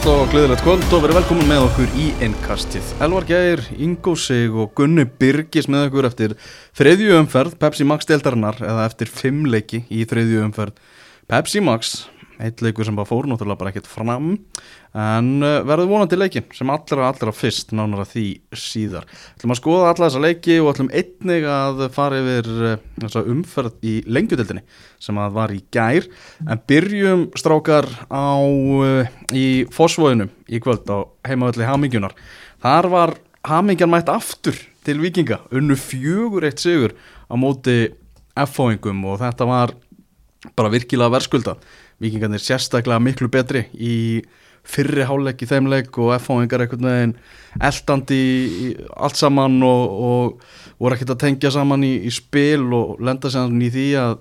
Gott og gleðilegt kvöld og verið velkomin með okkur í innkastið. Elvar Gæir, Ingo Sig og Gunni Birgis með okkur eftir þriðju umferð Pepsi Max deildarinnar eða eftir fimm leiki í þriðju umferð Pepsi Max eitt leikur sem bara fór náttúrulega bara ekkert fram. En uh, verður vonandi leikin sem allra allra fyrst nánar að því síðar. Ætlum að skoða alla þessa leiki og ætlum einnig að fara yfir uh, umferð í lengjudeldinni sem að var í gær. En byrjum strákar á uh, í fósvóðinu í kvöld á heimavalli Hamingjunar. Þar var Hamingjan mætt aftur til vikinga unnu fjögur eitt sigur á móti F-fóingum og þetta var bara virkilega verðskulda vikingarnir sérstaklega miklu betri í fyrri háleik í þeim leik og F-fáingar einhvern veginn eldandi allt saman og, og voru ekkert að tengja saman í, í spil og lenda sér í því að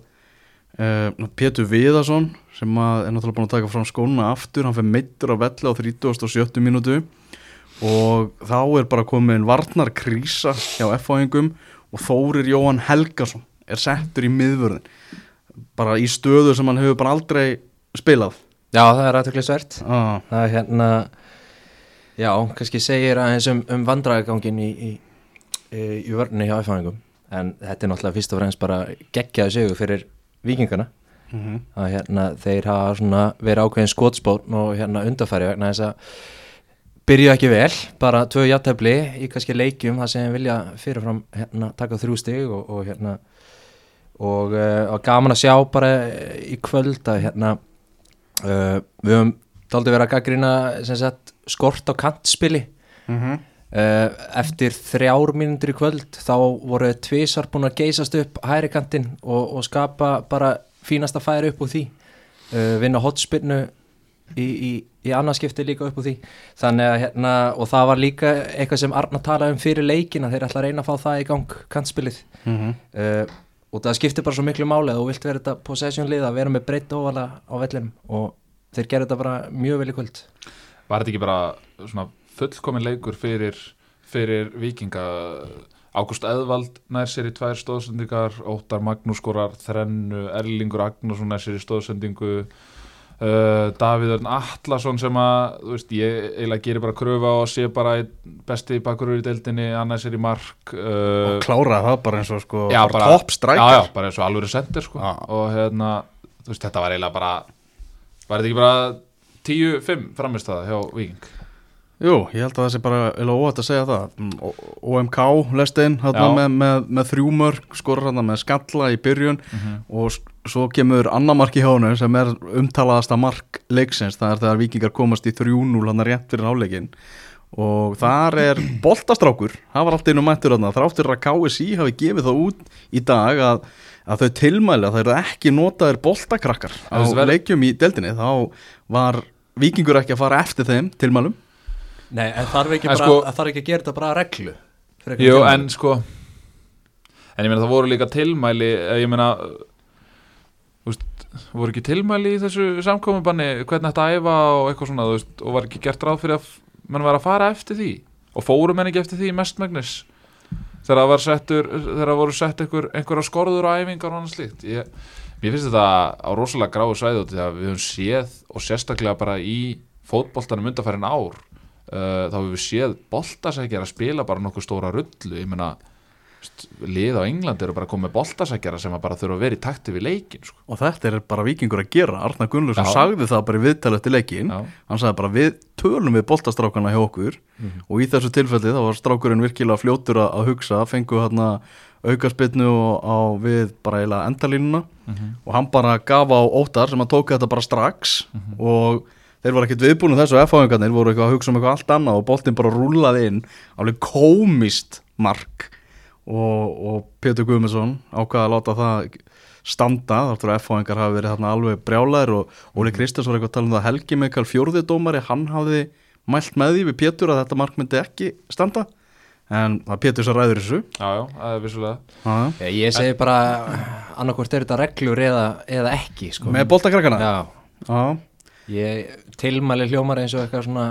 uh, Pétur Viðarsson sem að er náttúrulega búin að taka fram skóna aftur, hann fyrir meittur á velli á 30.70 mínútu og þá er bara komin varnar krísa hjá F-fáingum og Þórir Jóhann Helgason er settur í miðvörðin bara í stöðu sem hann hefur bara aldrei spilað? Já, það er aðtöklisvert ah. Það er hérna Já, kannski segir aðeins um, um vandræðagangin í, í, í, í vörnni hjá æfæðingum en þetta er náttúrulega fyrst og fremst bara geggjaði sögu fyrir vikingana mm -hmm. að hérna þeir hafa svona verið ákveðin skotspón og hérna undarfæri vegna þess að byrju ekki vel, bara tvö jættefli í kannski leikjum það sem vilja fyrirfram hérna taka þrjú stig og, og hérna og uh, gaman að sjá bara í kvöld að hérna uh, við höfum daldi verið að gaggrina sagt, skort á kantspili Mm -hmm. uh, eftir þrjár mínundur í kvöld þá voru tvísar búin að geysast upp hæri kantinn og, og skapa bara fínasta færi upp úr því vinna hotspinnu í, í, í annarskipti líka upp úr því að hérna og það var líka eitthvað sem Arna talaði um fyrir leikin að þeir ætla að reyna að fá það í gang kantspilið Mm -hmm. Og það skiptir bara svo miklu máli að þú vilt vera þetta possession lið að vera með breytt óvala á vellinum. Og þeir gerðu þetta bara mjög vel í kvöld. Var þetta ekki bara svona fullkomin leikur fyrir, fyrir vikinga Ágúst Eðvald nær sér í tvær stóðsendingar Óttar Magnús skorar þrennu Erlingur Agnarsson nær sér í stóðsendingu uh, Davíð Örn Atlasson sem að, veist, ég eiginlega gerir bara kröfu á að sé bara besti bakkurur í deildinni, hann nær sér í mark uh, og klára það bara eins og sko Já, bara topp strækjar já, já, bara eins og alvöru sendir sko. Já. og hérna, þú veist, þetta var eiginlega bara var þetta ekki bara 10-5 framist það hjá Viking Jú, ég held að það sé bara eða óvægt að segja það. Mm, OMK lestinn með, með, með þrjú mörg skorur hann með skalla í byrjun og s- svo kemur annar mark í hjónu sem er umtalaðasta mark leiksins, það er þegar vikingar komast í 3-0 hann rétt fyrir áleikin og þar er boltastrákur. Það var allt einu mættur þarna. Þráttur að KSI hafi gefið það út í dag að, að þau tilmæli að það eru ekki notaðir boltakrakkar á leikjum í deildinni. Þá var vikingur ekki að fara eftir þeim tilmælum. Nei, en þarf ekki, En bara, sko- að þarf ekki að gera þetta bara að reglu? Jú, tilmæli? en sko en ég meina það voru líka tilmæli ég meina voru ekki tilmæli í þessu samkominbanni hvernig þetta æfa og eitthvað svona veist, og var ekki gert ráð fyrir að mann var að fara eftir því? Og fórum en ekki eftir því mestmægnis þegar það var settur þegar það voru sett einhver, einhverja skorður á æfingar og annað slíkt? Ég, mér finnst þetta á rosalega gráu svæði út því að við höfum séð og sérstaklega bara í fótboltanum undarfærin ár uh, þá hefur við séð boltasækjar að spila bara nokkuð stóra rullu. Ég meina st- lið á Englandi eru bara komið með boltasækjara sem bara þurfa að vera í takti við leikin sko. og þetta er bara vikingur að gera. Arnar Gunnlaugsson sagði það bara í viðtalið til leikin Já. hann sagði bara við tölum við boltastrákana hjá okkur. Og í þessu tilfelli þá var strákurinn virkilega fljótur að, hugsa fengu hann aukaspilnu á við bara eiginlega endalínuna. Og hann bara gaf á óttar sem að tóka þetta bara strax. Og þeir voru ekkert viðbúinu þessu F-háingarnir voru eitthvað að hugsa um eitthvað allt annað og boltinn bara rúlaði inn. Alveg komist mark og, og Pétur Guðmundsson ákvaða að láta það standa þáttur að F-háingar hafi verið þarna alveg brjálæður og Óli Kristjáns var eitthvað að tala um það að Helgi Mikael fjórðidómari, hann hafði mælt með því við Pétur að þetta mark myndi ekki standa en það er Pétur sem ræður þessu já, já, það er vissulega Já. Ég, segi bara annarkvort er þetta reglur eða, eða ekki sko. með boltakrakkana Já, Já. ég tilmæli hljómar eins og eitthvað svona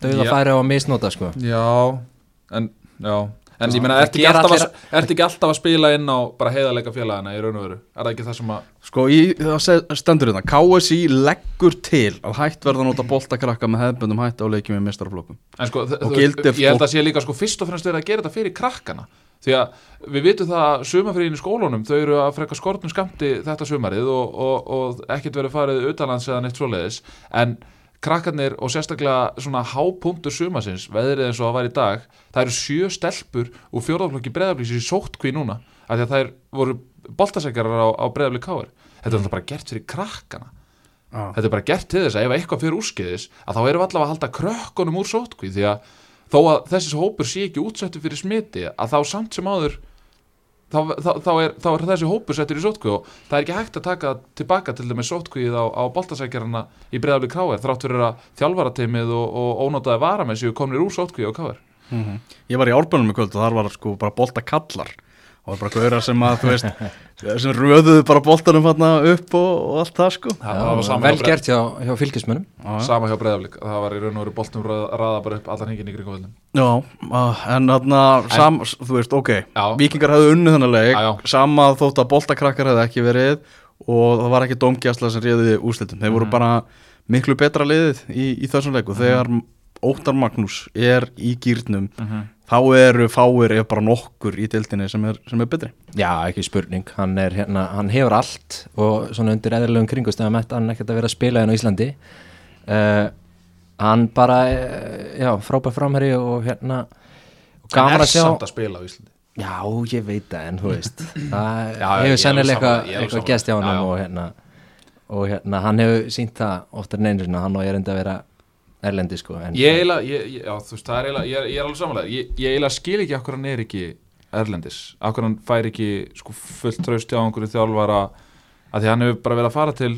Já. færi á að misnota sko. já, en, já En ég meina, ertu ekki, alltaf að, ertu ekki alltaf að spila inn á bara heiðarleika félagana í raun og veru? Er það ekki það sem að Sko, í, það stendur þetta KSI leggur til að hætt verða nota boltakrakka með hefðbundum hætti á leikjum í mistaraflokkum En sko, veist, ég held að sé líka sko fyrst og fremst verið að gera þetta fyrir krakkana. Því að við vitum það að sumafriðin í skólunum þau eru að freka skortnum skamti þetta sumarið og, og, og ekkert verið farið utanlands eða neitt svoleiðis. En krakkarnir og sérstaklega svona hápunktur sumasins, veðrið eins og það var í dag það eru sjö stelpur úr fjórðaflokki breðablíks í sóttkví núna af því að það voru boltasækjarar á, á breðablík káir þetta er alltaf bara gert fyrir krakkana ah. þetta er bara gert til þess að ef eitthvað fyrir úrskeiðis að þá erum við allavega að halda krökkunum úr sótkví því að þó að þessi hópur sé ekki útsettur fyrir smiti að þá samt sem áður þá, þá, þá, er, þá er þessi hópur settur í sótkví og það er ekki hægt að taka tilbaka til dæmis sótkvíð á, á boltasækjarana í breyðafli káir þrátt fyrir að þjálfarateimið og, og ónótaði varamenn séu komnir úr sótkví á káir Mhm. Ég var í árbænum í kvöld og þar var sko bara boltakallar og það var bara gauðra sem að, þú veist sem röðuðu bara boltanum þarna upp og, og allt það sko. Það, það var vel gert hjá, hjá fylgismönnum Já, sama hjá breyðaflik það var í raun og veru boltum raða, bara upp allan hengin í kringum völdin Já, ah, en þarna sam, þú veist, ok, Já. vikingar hefðu unnið þennan leik, Já, já. sama þótt að boltakrakkar hefðu ekki verið og það var ekki domgjastla sem réði úrslitum, þeir voru Mhm. bara miklu betra liðið í, í þessum leik og þegar Óttar Magnús er í gýrnum þá eru fáir ef bara nokkur í deildinni sem er, sem er betri. Já, ekki spurning, hann, er, hérna, hann hefur allt og svona undir eðlilegum kringustæðum ætti hann ekkert að vera að spila hérna á Íslandi. Uh, hann bara uh, já, frábær framherri og hérna og hann gaman er að sjá samt að spila á Íslandi. Já, ég veit það, en þú veist. Það Já, er hefur sennilega eitthvað er gest hjá hann og hérna og hérna, hann hefur sínt það oftar en einu sinna, hann og ég reyndi að vera erlendi sko en, Ég eiginlega, ég, já veist, er eiginlega, ég, er- ég er alveg samanlega, ég, ég eiginlega skil ekki okkur hann er ekki erlendis, okkur hann fær ekki sko fullt traust hjá einhverju þjálfara. Að því hann hefur bara verið að fara til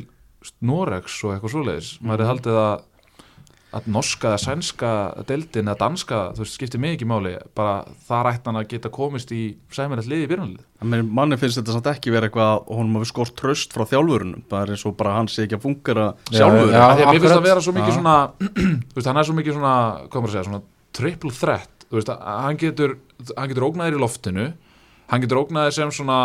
Noregs og eitthvað svoleiðis, maður er haldið að að norska eða sænska deildin eða danska, þú veist, skiptir mig ekki máli bara þar ætti hann að geta komist í sæmilegt liði í mér- manni finnst þetta samt ekki verið eitthvað og honum hafi skort tröst frá þjálfurunum það er eins og bara hann sé ekki að fungera Já, sjálfur. því að mér finnst akkurat. að vera svo mikið Já. svona þú veist, hann er svo mikið svona, hvað maður að segja svona triple threat, þú veist, hann getur hann getur ógnaðir í loftinu hann getur ógnaðir sem svona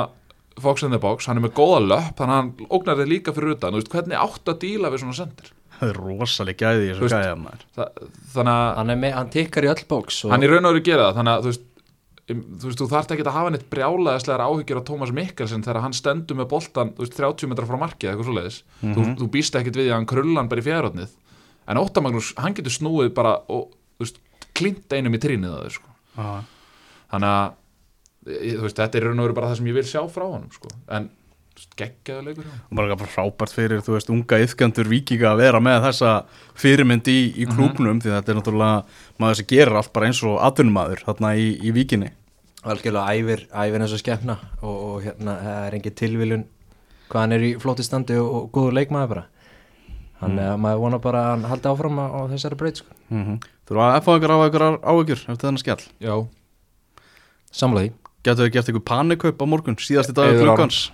fox in the box, hann er með góða löpp þannig að hann ógnar þig líka fyrir utan, þú veist, hvernig átt að díla við svona sendir það er rosalega gæði í Þú þessu gæði maður. Þa, þannig að hann, er með, hann tikkar í öll bóks og, hann í raun og veru gera það þannig að þú veist um, þú veist, þú þarft ekki að hafa neitt brjálaðislegar áhyggjur af Tómas Mikkelsen þegar hann stendur með boltan, veist, 30 metra frá markið eitthvað svoleiðis, þú, þú býst ekkit við því að hann krullan bara í fjárhóttnið en Óttamagnús, hann getur snúið bara og, klint einum í trínið að þau, sko. Já. þannig að veist, þetta er í raun og veru bara það sem ég vil sjá frá honum, sko, en geggjaðu leikur og bara bara frábært fyrir, þú veist, unga yfgjandur vikinga að vera með þessa fyrirmynd í, í klúknum, því þetta er náttúrulega maður sem gerir allt bara eins og atvinnumadur þarna í, í vikinni algjörlega æfir, æfir eins og skefna og, og hérna, það er engin tilviljun hvað hann er í flóti standi og, og góður leikmaður bara. Hann er að maður vona bara að hann haldi áfram á, á þessari breyt sko. mm -hmm. Þú eru að FH ykkur á ykkur áhyggjur eftir þennan skjall? Já, samlaði Getur þau gert ykkur panikaup á morgun síðasti dag Eiður Aron. klukkans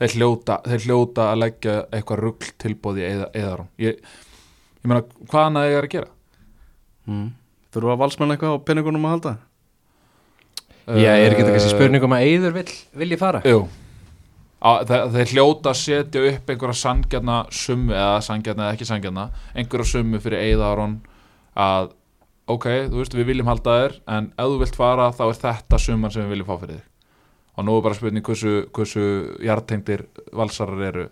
þeir hljóta, þeir hljóta að leggja eitthvað rugl tilbóði í eðarum ég, ég meina, hvað annað ég er að gera? mm. Eru að valsmenn eitthvað á penningunum að halda Já, er ekki þetta kannski Eh, spurning um að Eyður vill, vilji fara? Jú Á, þeir, þeir hljóta að setja upp einhverja sangjarna summu eða sangjarna eða ekki sangjarna einhverja summu fyrir Eiðaron að ok, þú veist við viljum halda þér en ef þú vilt fara þá er þetta summan sem við viljum fá fyrir þig og nú er bara spurning hversu, hversu jartengdir valsarar eru.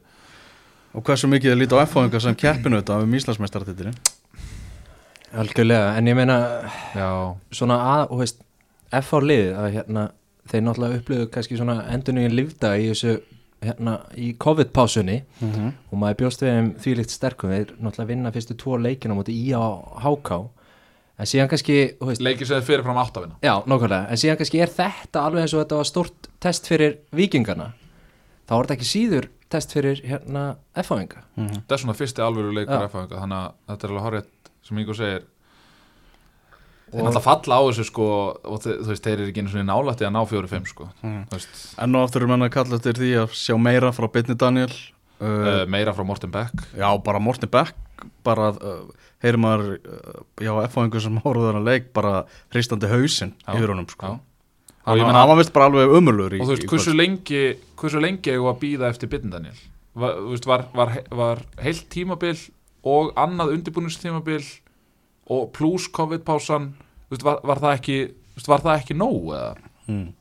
Og hversu mikið þið líti á FH sem keppinu þetta um Íslandsmeistaratitilin Algjörlega, en ég meina Já, svona að, þú veist FH liðið að hérna þeir náttúrulega upplöðu kannski svona endurnýjum livda í þessu hérna í COVID-pásunni. Mm -hmm. og maður bjóst við um þvílíkt sterkum. Þeir náttúrulega vinna fyrstu tvo leikina mútið í á HK en síðan kannski, þú veist, leikir sem þið fyrir fram áttavina já, nákvæmlega. En síðan kannski er þetta alveg eins og þetta var stort test fyrir vikingarna þá er þetta ekki síður test fyrir hérna F-fáinga Þetta er svona fyrsti alvöru leikur Já. F-fanga þannig að þetta er alveg horrið sem Ingo segir. Þeir Og- náttúrulega falla á þessu sko og þú veist, þeir eru ekki einu svona nálætti að ná fjóri-fimm sko. Þú veist, Enn og aftur er menn að kalla eftir því að sjá meira frá Bitni Daniel uh, uh, meira frá Morten Beck. Já, bara Morten Beck bara, uh, heyrir maður uh, já, ykkur sem hóruður að leik bara hristandi hausinn Já, yfir honum sko. og ég hann, meina, hann var vist bara alveg umurlur í, og þú veist, hversu lengi hversu lengi við að býða eftir Bitten Daniel var, var, var, var heilt tímabil og annað undirbúningstímabil og pluss COVID-pásan var, var það ekki var það ekki nóg eða Mm.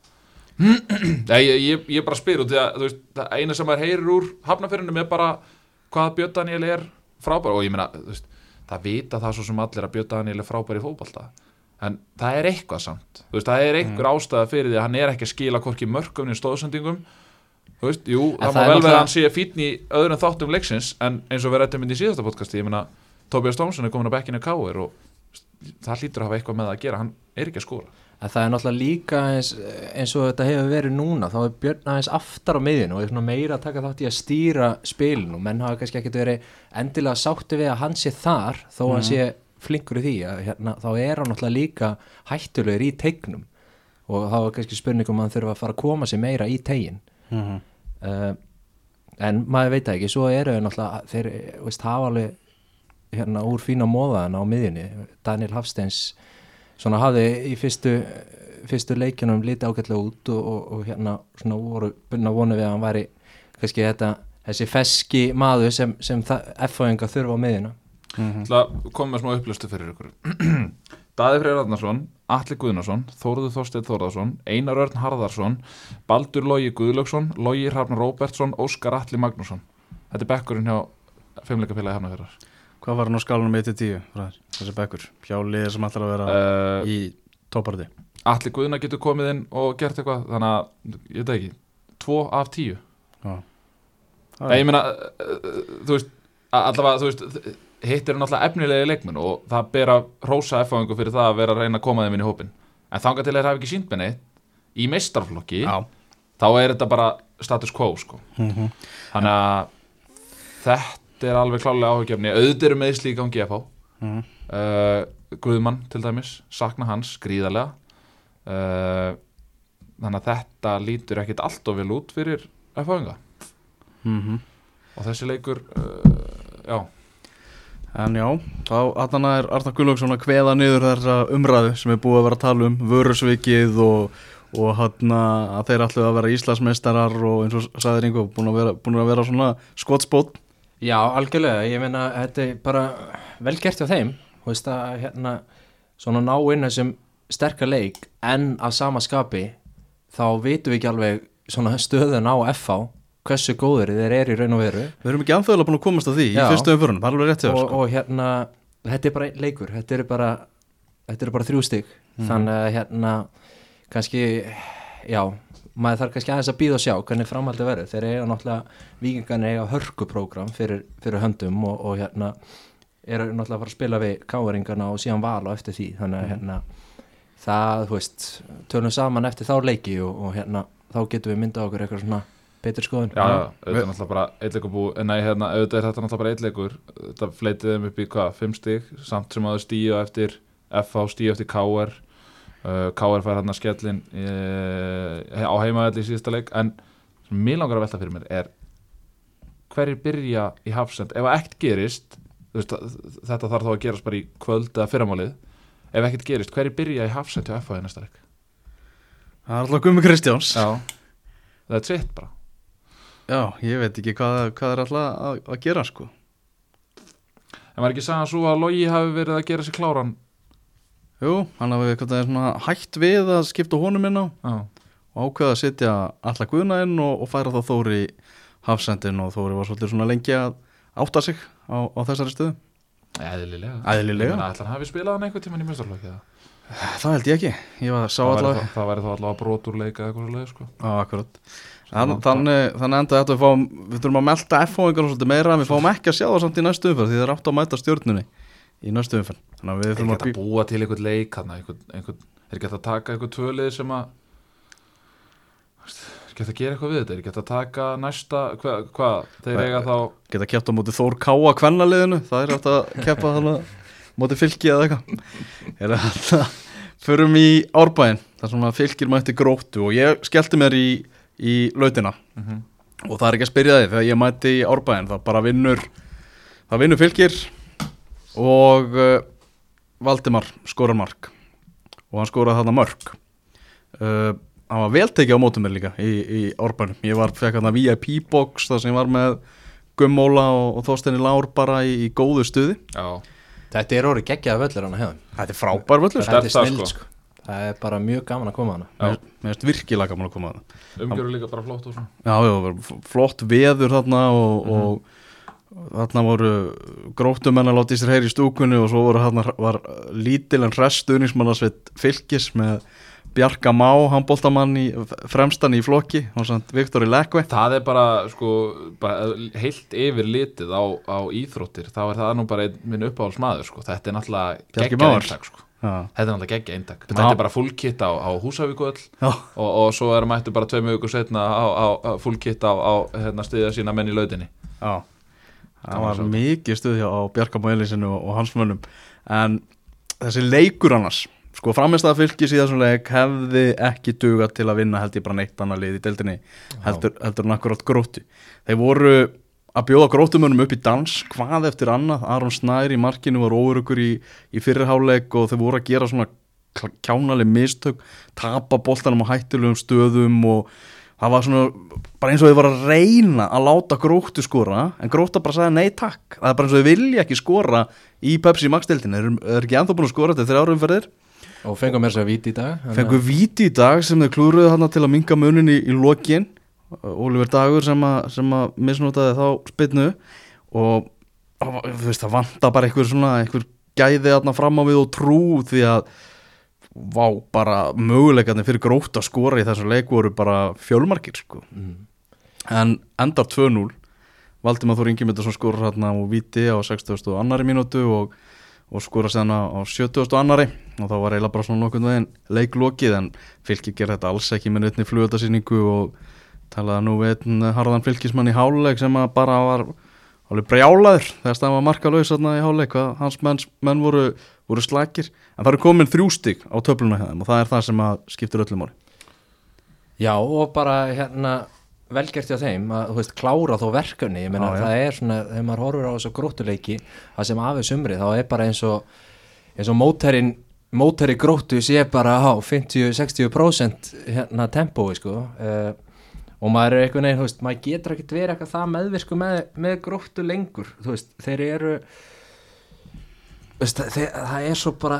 Nei, ég, ég, ég bara spyr veist, það eina sem maður heyrir úr hafnafyrinum er bara hvað Björn Daniel er frábær og ég meina, þú veist, það vita það svo sem allir að Björn Daniel er frábær í fótbolta. En það er eitthvað samt. Veist, það er einhver ástæða fyrir því að hann er ekki að skila hvorki mörgum í stóðsendingum þú veist, jú, En það má það er vel vera að hann sé fínn í öðrum þáttum leiksins en eins og við rættum inn í síðasta podcasti ég meina, Tobias Thompson er komin á bekkinu káir og það hlýtur að hafa eitthvað með að gera. Hann er ekki að skora En það er náttúrulega líka eins, eins og þetta hefur verið núna þá er Björn aðeins aftar á miðjun og er meira að taka þátt í að stýra spilin og menn hafa kannski ekkert verið endilega sátti við að hann sé þar þó að hann sé flinkur í því að hérna, þá er hann náttúrulega líka hættulegur í tegnum og þá er kannski spurningum að hann þurfa að fara að koma sér meira í tegin Mhm. uh, en maður veit ekki svo eru þau náttúrulega þeir veist, hafa alveg hérna úr fína móðan á miðjunni. Daniel Hafsteins svona hafði í fyrstu fyrstu leikjunum lítið ágætlega út og, og, og hérna svona voru byrna vonu við að hann væri kannski þetta þessi feski maður sem, sem F-fæðinga þurfa á miðjuna. Mhm. Það komum með smá upplöstu fyrir ykkur. Daði Freyr Arnarsson, Atli Guðnarsson Þóruður Þorsteinn Þórðarsson Einar Örn Harðarsson Baldur Logi Guðlaugsson Logi Hrafn Róbertsson, Óskar Atli Magnússon. Þetta er bekkurinn hjá Femleikafélagi Hafnafjörðar Hvað var hann á skalunum 1-10 fræðir, þessi bekkur? Hjálið sem ætlar að vera uh, í topparði Atli Guðna getur komið inn og gert eitthvað Þannig að, ég veit ekki 2 af 10 Já. Nei, ég meina, uh, þú veist allavega, þú veist hitt eru náttúrulega efnilegi leikmenn og það ber að rósa F-fáingu fyrir það að vera að reyna að koma þeim inn í hópin en þangað til þeir hafa ekki sínt með neitt í meistarflokki, Já. þá er þetta bara status quo, sko Mhm. þannig að þetta er alveg klálega áhugjefni auðvitað eru meðsli í gangi að fá Mhm. uh, Guðmann til dæmis sakna hans gríðarlega. Uh, þannig að þetta lítur ekkit allt of vel út fyrir F-fáinga Mhm. og þessi leikur uh, já, En já, þá hann er Arnar Gullóksson að kveða niður þessa umræðu sem er búið að vera að tala um vörusvikið og, og hann að þeir ætlu að vera Íslandsmeistarar og eins og sagðir einhver búin að vera, búin að vera svona skotspót Já, algjörlega, ég meina þetta er bara vel gert hjá þeim. Þú veist að hérna svona ná inn þessum sterkar leik en að sama skapi þá vitum við ekki alveg svona stöðun á FH hversu góður þeir eru í raun og veru. Við erum ekki anþjóðlega búin að komast að því Já. í fyrstu umförunum, það er alveg rétt hjá og, sko. og hérna þetta er bara leikur, þetta eru bara þetta eru bara þrjú stygg þannig að hérna kannski já, maður þarf kannski aðeins að býða og sjá hvernig framhaldi verður, þeir eiga náttúrulega vikingarnir eiga hörkuprógram fyrir, fyrir höndum og, og hérna eru náttúrulega að fara að spila við káeringarna og síðan vala eftir því, þannig að hérna það, þú veist, tölum saman eftir þá leiki og, og hérna þá getum við myndað okkur eitthvað svona betur skoðun. Já, auðvitað er náttúrulega bara eitleikur bú Nei, hérna, auðvitað er þetta náttúrulega bara eitleikur Þetta fleitið þeim upp í hvað, fimm stig Samt sem að þau stíu eftir FH stíu eftir KR KR fær hérna skellin uh, á heimaðalli í síðasta leik En sem mér langar að velta fyrir mér er Hverjir byrja í hafsend? Ef ekkert gerist veist, Þetta þarf þá að gerast bara í kvöld eða fyrramálið. Ef ekkert gerist, hverjir byrja í hafsend til FH í næsta leik? Það er alltaf Gumi Kristjáns. Já, það er tritt bara. Já, ég veit ekki hvað, hvað er alltaf að, að gera sko. En var ekki sagðan svo að Logi hafi verið að gera sér kláran Jú, hann hafi eitthvað svona hægt við að skipta honum inn á Já. og ákveða að setja alla guðna inn og, og færa þá Þóri hafsendin og Þóri var svolítið svona lengi að átta sig á, á þessari stöðu. Ég meina, ætli hann hafi spilað hann einhvern tímann í mestarflokki eða? Það held ég ekki, ég var, sá Það væri allavega Það væri þá allavega broturleika eitthvað svo leið sko. Já, akkurat. Þann, Þannig, þannig enda þetta. Við fáum við þurfum að melda F-fóingar svolítið meira en við fáum ekki að sjá það samt í næstu umferð því það er átt að mæta stjórnunni í næstu umferð. Þannig að við þurfum að að búa til einhvern leik Er hægt að taka einhvern tvölið sem að Er hægt að gera eitthvað við þetta? Er hægt að taka næsta Hvað, hva, þeir eiga þá geta keppt á móti Þór Káa kvennaliðinu? Það er átt að keppa þannig móti fylki eða eitthvað. Er það förum í árbæðin þar sem að fylkir mætti gróttu og ég skellti mér í, í lautina. Mhm. og það er ekki að spyrja því þegar ég mætti í árbæðin það bara vinnur það vinnur fylkir og uh, Valdimar skorar mark. Og hann skoraði þarna mörk. Uh, hann var vel tekið á mótum mér líka í, í Árbænum, ég var, fekk hann að VIP box þar sem ég var með Gummóla og, og Þorsteini Lár bara í, í góðu stuði. Já, Þetta er orðið geggjaða völlur hann að hefðum þetta er frábær völlur. Þetta er það, snill sko. sko. Það er bara mjög gaman að koma hana Já. mér finnst virkilega gaman að koma að það umgjörðu líka bara flott og svona. Já, já, flott veður þarna og, og þarna voru gróttumenn að láta í sér heyri í stúkunni og svo voru þarna var lítil en restuðnismannasveit fylgis með Bjarka Má, handbóltamann í fremstan í flokki og samt Viktor í Lekve. Það er bara, sko, bara heilt yfir litið á, á íþróttir þá er það nú bara einn minn uppáhaldsmaður sko. þetta er náttúrulega geggja eintak sko. Já, þetta er náttúrulega geggja eintak. Þetta er bara fullkitt á, á Húsavíkuöll og, og svo er mættu bara tveimur vikur setna á, á, fullkitt á, hérna, stiðja sína menn í lautinni. Já Það var mikið stuð hjá á Bjarka Má Elisinu og, hans mönnum. En þessi leikur annars sko framist að fylgis í þessum leik hefði ekki dugað til að vinna held ég bara neitt annað lið í deildinni heldur, heldur en akkurat gróttu. Þeir voru að bjóða grótumönum upp í dans hvað eftir annað, Aron Snær í markinu var óurugur í, í fyrirháleik og þeir voru að gera svona kjánaleg mistök, tapa boltanum á hættulegum stöðum og það var svona, bara eins og þau var að reyna að láta gróttu skora en grótta bara sagði nei takk, það er bara eins og þau vilja ekki skora í Pepsi Max-deildinu, þeir eru- ekki ennþá búin að skora þetta þegar árum Og fengum svo að víti í dag þannig að- fengu víti í dag sem þeir klúruðu hann til að minga munin í, í lokin. Oliver Dagur sem að, að misnotaði þá spilnu og þú veist það vanta bara einhver svona einhver gæði þarna fram á við og trú því að vá bara möguleikarnir fyrir grótt að skora í þessu leik voru bara fjölmarkir sko Mm. en endar 2-0 Valdimar Þór Ingemyndarsson skora hérna á viti á 60. og annari mínútu og, og skora séðan á 70. og annari og þá var eiginlega bara svona nokkurn veginn leiklokið en fylgir gerði þetta alls ekki með nötni flugöldasýningu og talaði nú við einn harðan fylgismann í háluleik sem bara var alveg brjálaður þegar það var markalaus þarna í háluleik hans menn, menn voru, voru slakir en það eru komin þrjú stig á töfluna og það er það sem skiptir öllum ári Já og bara hérna velgert hjá þeim að þú veist klára þó verkefni ég já. það er svona þegar maður horfir á þessu gróttuleiki það sem afið sumri þá er bara eins og eins og mótærin mótæri gróttu sé bara á 50-60% hérna tempói sko uh, og maður er einhvern veginn, þú veist, maður getur ekkert verið eitthvað það meðvirku með, með gróttu lengur þú veist, þeir eru veist, þeir, það er svo bara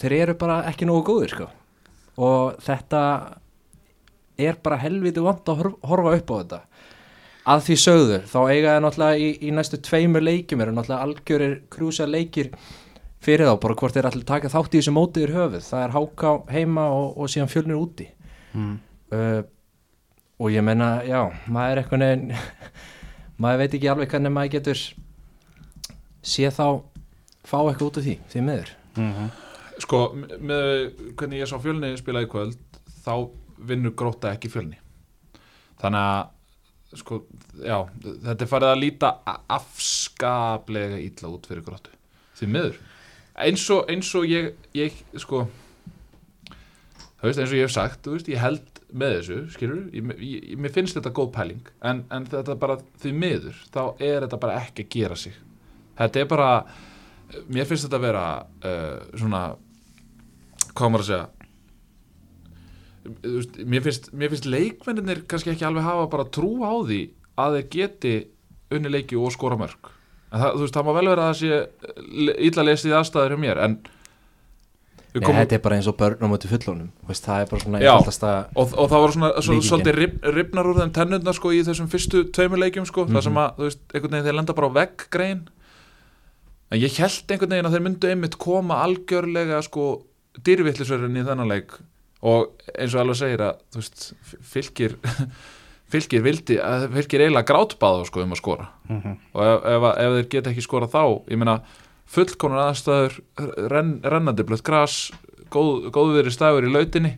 þeir eru bara ekki nógu góðir sko. Og þetta er bara helviti vant að horf- horfa upp á þetta. Að því sögðu, þá eiga það náttúrulega í, í næstu tveimur leikjum eru náttúrulega algjörir krúsa leikir fyrir þá, bara hvort þeir allir taka þátt í þessu mótiður höfuð, það er háká heima og, og síðan fjölnir úti. Mm. uh, og ég menna, já, maður er eitthvað neginn maður veit ekki alveg hvernig maður getur sé þá fá eitthvað út af því, því miður. Mm Sko, m- með hvernig ég sá fjölni spila í kvöld þá vinnur gróta ekki fjölni. Þannig að sko, já, þetta er farið að líta afskaplega illa út fyrir gróttu því miður. Eins og, eins og ég, ég sko þú veist, eins og ég hef sagt veist, ég held með þessu, skilur ég, ég, mér finnst þetta góð pæling en, en þetta bara því miður þá er þetta bara ekki að gera sig. Þetta er bara mér finnst þetta að vera uh, svona hvað maður að segja? Veist, mér finnst, finnst leikmennir kannski ekki alveg hafa bara trú á því að þeir geti unni leiki og skora mörg en það, veist, það má vel vera að það sé illa lesið aðstæður hjá mér en Nei, komum, þetta er bara eins og börn á móti fullónum það er bara svona Já. og, og það var svona svolítið rip, ripnar úr þeim tennurnar sko í þessum fyrstu tveimur leikjum sko, það sem að, veist, þeir lenda bara á vegg grein en ég held einhvern veginn að þeir myndu einmitt koma algjörlega sko dýrvillisverðin í þennan leik. Og eins og alveg segir að veist, fylgir fylgir vildi, að fylgir eiginlega grátbáða sko um að skora. -hmm. og ef, ef, ef þeir geta ekki skora þá ég meina fullkonar aðstæður renn, rennandi blött gras góð, góðveri stafur í lautinni.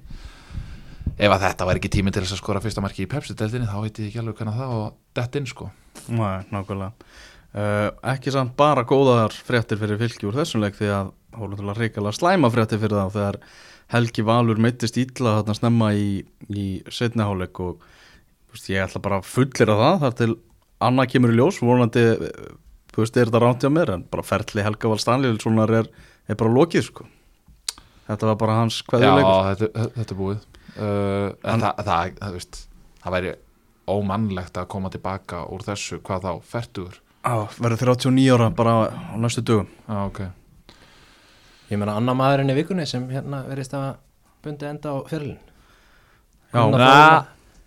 Ef að þetta var ekki tíminn til þess að skora fyrsta marki í Pepsi-deltinni þá veit ég ekki alveg hvernig það og dett inn sko. Nei, nákvæmlega uh, Ekki samt bara góðar fréttir fyrir fylki úr þessum leik því að það voru náttúrulega reikalega slæma fréttir fyrir þá þegar Helgi Valur meittist ítla þarna snemma í, í setniháleik og veist, ég ætla bara fullir að það þar til annað kemur í ljós. Vonandi, eh, þú veist, er þetta ránt hjá mér en bara ferli Helga Val Stanlíðssonar er, er bara lokið sko. Þetta var bara hans Já, kveðjuleikur þetta, þetta er búið. Uh, en Hann- það, það, það, veist, það væri ómannlegt að koma tilbaka úr þessu, hvað þá, fertugur? Á, verður 39 ára bara á næstu dögum. Já, ok. Ég meina annar maðurinn í vikunni sem hérna verðist að bundi enda á fyrirlin Já, Þór-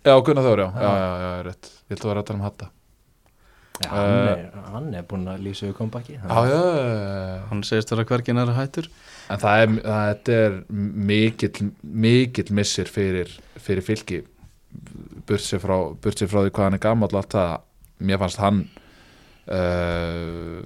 Já, Gunnar Þór, já, já, Já. já, já, já rétt. Ég ætla að vera að tala um hatta Já, hann, er, hann er búinn að lýsa við kompaki Já, já, já, hann segist vera hvergin er hættur. En það er, það, þetta er mikill, mikill missir fyrir, fyrir fylki. Burt sér frá, burt sér frá því hvað hann er gamall og allt það, mér fannst hann uh,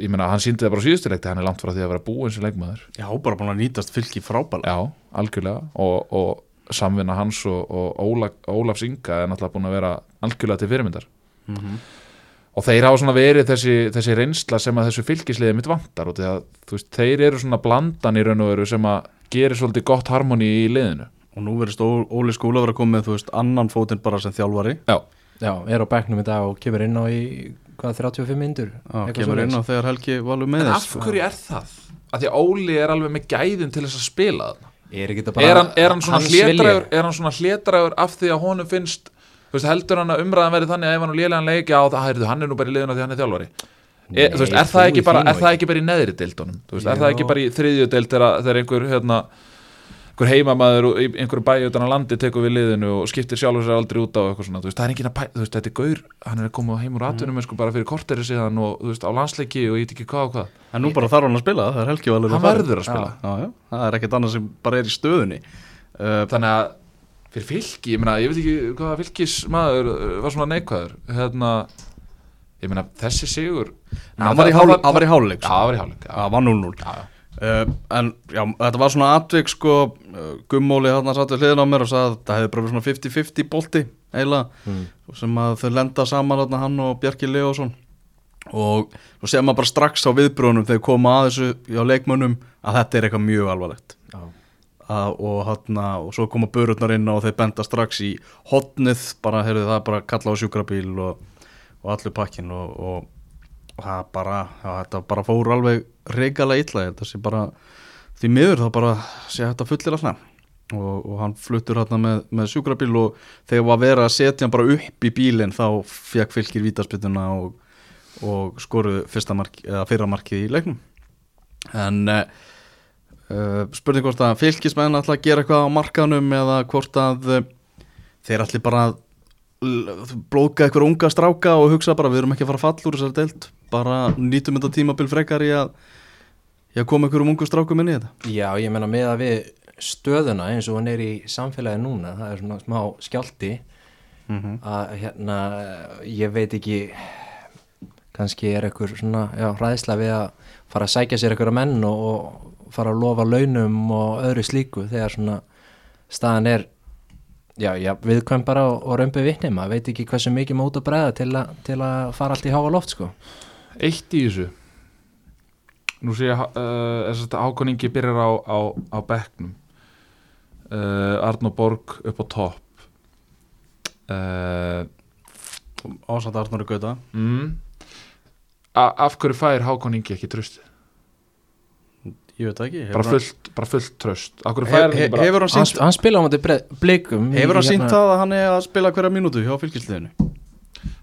ég meina, hann síndi það bara á síðustuleikti, hann er langt frá því að vera búinn sem leikmaður. Já, bara búin að nýtast fylki frábæla Já, algjörlega. Og, og samvinna hans og, og Óla, Ólafs Inga er náttúrulega búin að vera algjörlega til fyrirmyndar. Mhm. og þeir hafa svona verið þessi, þessi reynsla sem að þessu fylgisliði mitt vantar og þú veist, þeir eru svona blandan í raun og veru sem að gerir svolítið gott harmoni í liðinu. Og nú verðist Ó- Óli Skúla vera komið, þú veist, annan fótinn bara sem þjálfari. Já, Já, er á bekknum í dag og kemur inn á í hvað, 35 myndur Já, kemur inn á þegar Helgi valur með en af hverju er það? Af því að Óli er alveg með gæðin til þess að spila þarna. Er, er, hann- er hann svona vilji? er hann svona hlétrægur af því að honum finnst þú veist, heldur hann að umræðan verði þannig að ef hann er lélegan leik, já, það, heyrðu, hann er nú bara í liðuna því hann er þjálfari. Nei, þú veist, er, þú það bara, er það ekki. bara í neðri deildunum? Þú veist, er það ekki bara í þriðju deild þegar einhver, hérna, einhver heimamaður og í einhverju bæi utan á landi tekur við liðinu og skiptir sjálfur sér aldrei út á eitthvað svona, þú veist, það er enginn að pæ, þú veist, þetta er gaur hann er að koma heim úr atvinnum sko bara fyrir korteri síðan og þú veist, á landsleiki og ég veit ekki hvað og hvað. En nú bara þarf hann að spila, það er verður að spila. Já, já, það er ekkert annað sem bara er í stöðunni. Uh, þannig að fyrir fylki, ég meina, ég veit ekki hvað fylkis maður var svona neikvæður. Hérna, ég meina, þessi sigur Hann var í hál- hann var í háluleik Já, hann var í hálfleik, já, Það var 0-0 já, já. Uh, en já, þetta var svona atvik sko, uh, Gummóli hann satt við hliðin á mér og sagði að það hefði bara verið svona 50-50 bolti eiginlega, Mm. sem að þau lenda saman þarna, hann og Bjarki Leósson og svo sér maður bara strax á viðbrunum þegar koma að þessu hjá leikmönnum að þetta er eitthvað mjög alvarlegt Já. að, og, hana, og svo koma börurnar inn og þeir benda strax í hotnið, bara heyrðu það bara að kalla á sjúkrabíl og, og allur pakkin og, og, og það bara, já, þetta bara fór alveg reikalega illa, þetta sé bara því miður þá bara sé þetta fullir alltaf og, og hann fluttur hérna með, með sjúkrabíl og þegar var verið að setja hann bara upp í bílinn þá fekk fylgir vítaspytuna og, og eða fyrra markið í leiknum. En uh, spurning hvort að fylgismenn ætla að gera eitthvað á markanum eða hvort að uh, þeir ætli bara að blóðga eitthvað unga stráka og hugsa bara við erum ekki að fara að falla úr þessari deild bara nýtum þetta tímabil frekar í að, að koma einhverjum ungu strákum inn í þetta. Já, ég meina með að við stöðuna eins og hann er í samfélagi núna það er svona smá skjálti mm -hmm. að hérna ég veit ekki kannski er eitthvað svona já, hræðsla við að fara að sækja sér eitthvað menn og, og fara að lofa launum og öðru slíku þegar svona staðan er já, já, viðkvæm bara og, og römbi vitni. Maður veit ekki hversu mikið mót að bregða til að fara allt í háa loft sko eitt í þessu. Nú sé ég uh, þess að ákoningi byrjar á, á, á bekknum. Uh, Arnó Borg upp á topp. Uh, Ásand Arnóri Gauta. mm, af hverju fær Hákoningi ekki tröst ég veit ekki bara fullt, bara fullt tröst af hverju fær hef, hann ekki bara hefur hann sínt hann spila á blikum í- Hefur hann hérna- sínt það að hann er að spila hverja mínútu hjá fylgisliðinu?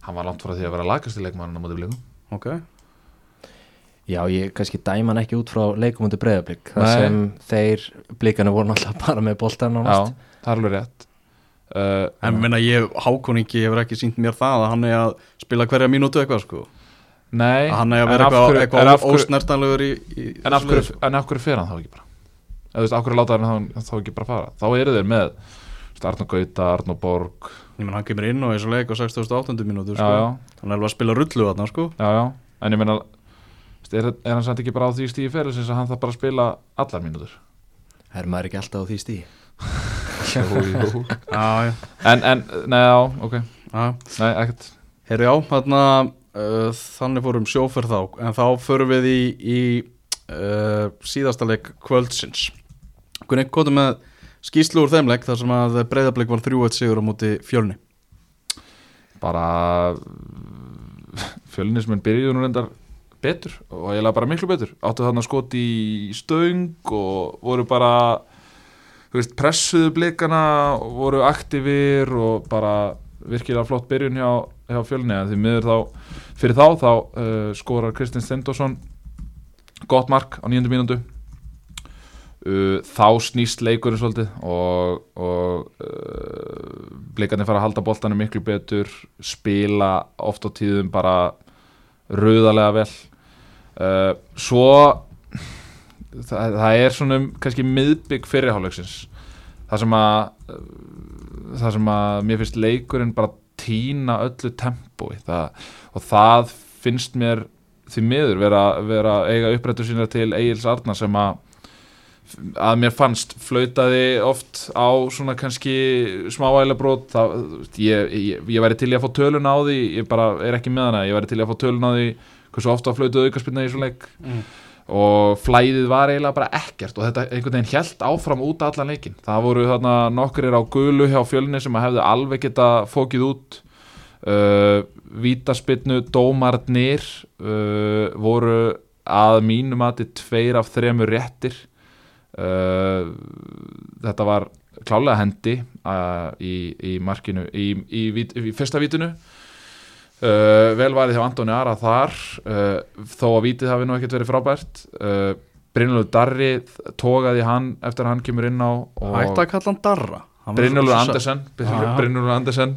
hann var langt frá því að vera lagast í leikmann á móti blikum Ok, Já, ég kannski dæma hann ekki út frá leikum undir breyðablík þar Nei. sem þeir blíkana voru náttúrulega bara með næst já, það er alveg rétt. Uh, en minna ég, Hákoningi hefur ekki sínt mér það að hann er að spila hverja mínútu eitthvað sko. Nei, að hann er að vera eitthvað, eitthvað hverju- ósnertanlegur í, í en af hverju en af hverju fer hann þá ekki bara? Eða þú veist, af hverju láta hann þá, ekki bara fara? Þá eru þeir með Arnó Gauta, Arnó Borg menn hann kemur inn og þessu leik á 68. mínútu já, sko. já, hann er alveg að spila rullu þarna sko. Já, já. En ég meina þú veist, er, er hann samt ekki bara á því stíði fyrir sem hann þarf bara að spila allar mínútur? Er maður ekki alltaf á því stíð? jú, jú. Já, já, en, en, nei, já, ok. Já. Nei, ekkert. Herri já, þarna uh, þannig fórum sjóferð þá. En þá förum við í, í uh, síðasta leik kvöldsins. Gunni, hvað með skýslu úr þeim leik þar sem að breyðablik var 3-1 sigur á móti fjölni. Bara fjölinismenn byrjuðu nú reyndar betur og eiginlega bara miklu betur. Áttu þarna skot í stöng og voru bara veist, pressuðu blikana voru aktivir og bara virkilega flott byrjun hjá, hjá fjölni. En því miður þá, fyrir þá þá uh, skorar Kristinn Stendorsson gott mark á nýjöndu mínútu. uh, þá snýst leikurinn svolítið og, og uh, blikarnir fara að halda boltanum miklu betur spila oft á tíðum bara rauðarlega vel. Uh, svo það, það er svona um kannski miðbygg fyrirháleiksins það sem að uh, það sem að mér finnst leikurinn bara týna öllu tempói. Það, og það finnst mér því miður vera, vera eiga upprættu sína til Egil's Arna sem að að mér fannst flautaði oft á svona kannski smávægilega brot ég, ég, ég væri til í að fá tölun á því ég bara er ekki með hana, ég væri til í að fá tölun á því hversu ofta flautaði aukarspilna í svona leik. Mm. og flæðið var eiginlega bara ekkert og þetta einhvern veginn held áfram út allan leikin það voru þarna nokkurir á gulu hjá fjölni sem að hefðu alveg geta fókið út uh, vítaspinnu dómarnir uh, voru að mínum að þetta tveir af þremur réttir uh, þetta var klálega hendi uh, í, í markinu í, í, í fyrsta vítinu uh, vel varði hjá Antoni Ara þar. Þó að vítið hafi nú ekkert verið frábært. Brynjólfur Darri tógaði hann eftir að hann kemur inn á Ætti að kalla hann Darra? Var Brynjólfur Andersen. Brynjólfur Andersen.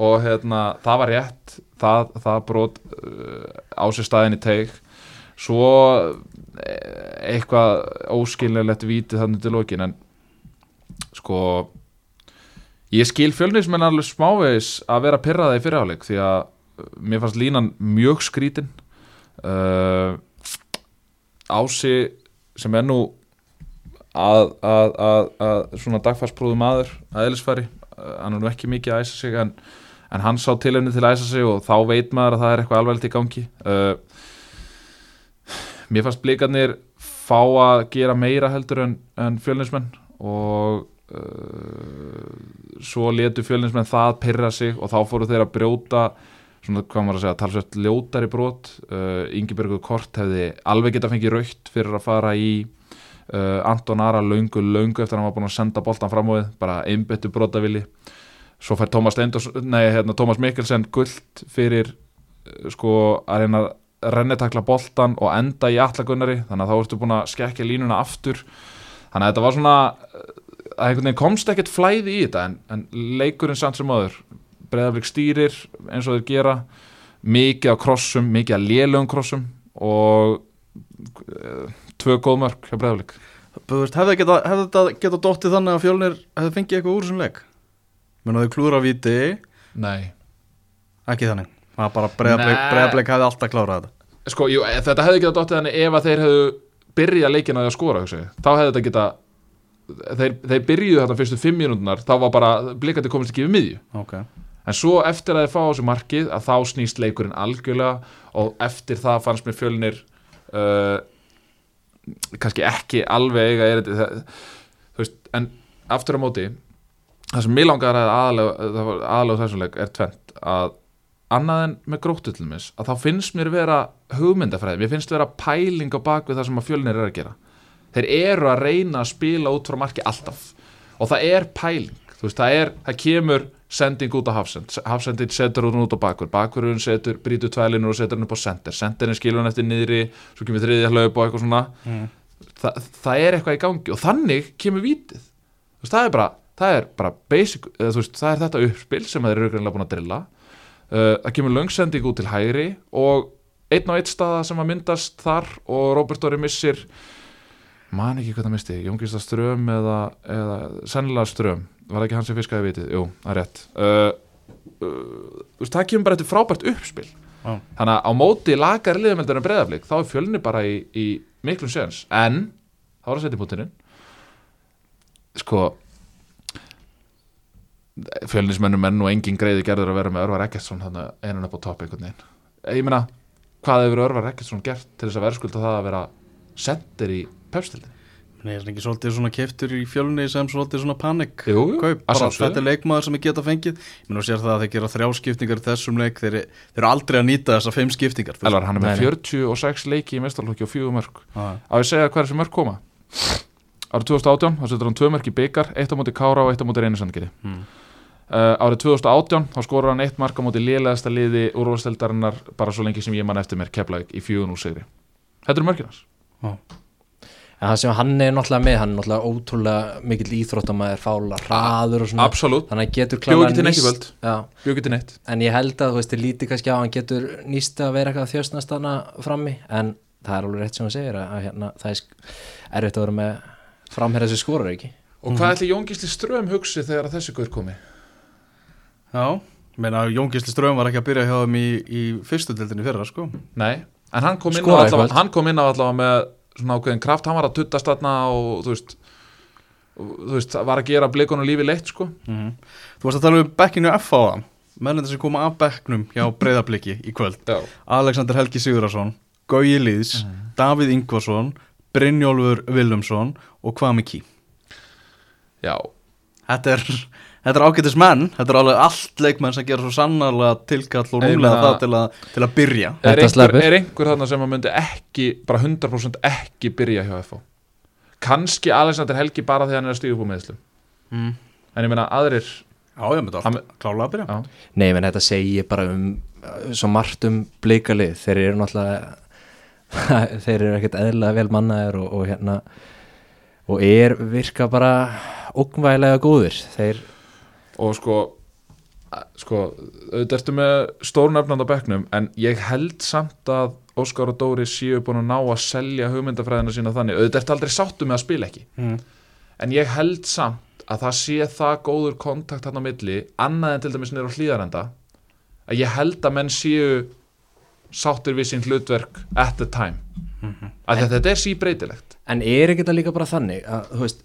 Og hérna, það var rétt. Það, það brot uh, á sér staðin í teig. Svo eh, eitthvað óskilnilegt vítið þannig til lokin en sko ég skil fjölnismenn alveg smávegis að vera pyrraða í fyrirháleik því að uh, mér fannst línan mjög skrítin. Uh, Ási sem er nú að, að, að, að svona dagfarsprúðu maður að eðlisfæri, hann er nú ekki mikið að æsa sig en, en hann sá tilefni til að æsa sig og þá veit maður að það er eitthvað alveg í gangi. Uh, mér fannst blikarnir fá að gera meira heldur en, en fjölnismenn og uh, svo letu fjölnismenn það pyrra sig og þá fóru þeir að brjóta svona hvað maður að segja, talsvett ljótari brot. Uh, Ingebergur Kort hefði alveg geta fengið raukt fyrir að fara í uh, Anton Ara löngu, löngu eftir að hann var búin að senda boltan fram á við bara einbyttu brotavili svo fær Tómas, Steindors, nei, hérna, Tómas Mikkelsen gullt fyrir uh, sko að reyna að rennitakla boltan og enda í allagunnari þannig að þá ertu búin að skekja línuna aftur. Þannig að þetta var svona að einhvern veginn komst ekkert flæði í þetta en, en leikurinn samt sem aður breyðaflik stýrir eins og þeir gera mikið á krossum, mikið á lélögum krossum og uh, tvö góð mörg hjá veist, hefði þetta geta dottið þannig að fjölnir hefði fengið eitthvað úr þessum leik? Menna þau klúra víti? Nei. Ekki þannig Það er bara breyðablik hefði alltaf klárað þetta. Sko, jú, þetta hefði getað dottið þannig ef að þeir hefðu byrjað leikina að skora hugsa ég. þá hefði þetta geta þeir, þeir byrjuðu þetta fyrstu fimm mínútunar þá var bara blikandi komist ekki við miðju. Ok, en svo eftir að þeir fá þessu markið að þá snýst leikurinn algjörlega og eftir það fannst mér fjölnir uh, kannski ekki alveg erindi. Það, þú veist, en aftur á móti það sem mig langar að aðalega þessum leik er tvent að annað en með gróttu til mis að þá finnst mér vera hugmyndafræði. Mér finnst vera pæling á bakvið það sem að fjölnir er að gera. Þeir eru að reyna að spila út frá marki alltaf. Og það er pæling veist, það er, það kemur sending út á hafsend, hafsendin setur hún út á bakur. Bakurinn setur, brýtur tvælinur og setur hann upp á sender, senderinn skilur hann eftir niðri svo kemur þriðja hlaup og eitthvað svona. Mm. Þa, það er eitthvað í gangi og þannig kemur vítið. Veist, það er bara, það er bara basic, eða, veist, það er þetta uppspil sem þeir eru það kemur löngsending út til hægri og einn á eitt staða sem að myndast þar og Robert Dóri missir man ekki hvað það misti, Jóngista Ström eða, eða sennilega Ström. Var það ekki hann sem fiskaði vitið, jú, það er rétt. Uh, uh, það kemur bara eftir frábært uppspil. Já. þannig að á móti lagar liðmeldur en breyðaflik, þá er fjölni bara í, í miklum séns, en þá er að setja punktininn sko fjölnismennum menn og engin greiði gerður að vera með Örvar Eggertsson þannig einan upp á topp einhvern veginn. Ég meina, hvað hefur Örvar Eggertsson gert til þess að verðskulda það að vera sendir í pepstildin Nei, er hann ekki svolítið svona keftur í fjölni sem svolítið svona panik Jú, jú, kaup, bara þetta er leikmaður sem ég geta fengið. Ég meina og sér það að þeir gera þrjáskiptingar í þessum leik þeir, þeir eru aldrei að nýta þessar fimm skiptingar. Elvar, hann er með Nei, nei. 46 leiki í mestarlokki og fjögur mörg á að segja hvað þessi mörg koma? Árið 2018 þá setur hann tvö mörk í byggar, eitt á móti Kára og eitt á móti Reynisandgeri Mm. Uh, árið 2018 þá skorur hann eitt mark á móti lélegasta liði úrvalsteldarinnar bara svo lengi sem ég man eftir mér Keflavík í 4-0 sigri. Þetta eru mörkinars En það sem hann er náttúrulega með, hann er náttúrulega ótrúlega mikill íþróttamæður, fála, hraður og svona. Absolutt, Þannig að hann getur Bjó klálega ekki til neitt í völd. Til neitt. En ég held að þú veist, þið líti kannski á að hann getur nýst að vera eitthvað þjóstnast hana frammi. En það er alveg rétt sem hann segir að, að hérna, það er erfitt að vera með framherra sem skorur ekki. Og hvað ætli Jón Gísli Ström hugsi þegar þessi guður komi Já, meina Jón Gísli Ström var ekki að byrja hjá þeim í, í fyrstu deildinni fyrra sko. Nei, en hann kom inn á allavega, hann kom inn á allavega með svona ákveðin kraft, hann var að tuttast þarna og þú veist og, þú veist, var að gera blikunum lífi leitt sko. Mm Þú varst að tala um bekkinu F á það Mennandi sem koma af bekknum hjá breyðabliki í kvöld. Já, Alexander Helgi Sigurðarsson Gauji Lýðs, Davíð Ingvarsson Brynjólfur Willumsson og Kvami Kí já. Þetta er, þetta er ágætis menn Þetta er alveg allt leikmenn sem gera svo sannarlega tilkall og meina- það til að, til að byrja. Er einhver, er einhver þarna sem að myndi ekki bara 100% ekki byrja hjá FH kannski Alexander Helgi bara þegar hann er að stíða upp á meðslum mm. en ég meina aðrir Já, ég myndi Hann- alltaf klálega að byrja. Já, Nei, menn þetta segir bara um uh, svo margt um bleikalið þeir eru náttúrulega þeir eru ekkert eðlilega vel mannaðir og, og hérna og er virka bara ógnvægilega góðir. Þeir, og sko sko, auðvitað ertu með stórnöfnand á bekknum en ég held samt að Óskar og Dóri séu búin að ná að selja hugmyndafræðina sína þannig, auðvitað ertu aldrei sáttu með að spila ekki. Mm. en ég held samt að það sé það góður kontakt hann á milli annað en til dæmis nýr á hlýðarenda að ég held að menn séu sáttir við sín hlutverk at the time. Mm -hmm. að þetta er síbreytilegt. En er ekki þetta líka bara þannig að, þú veist,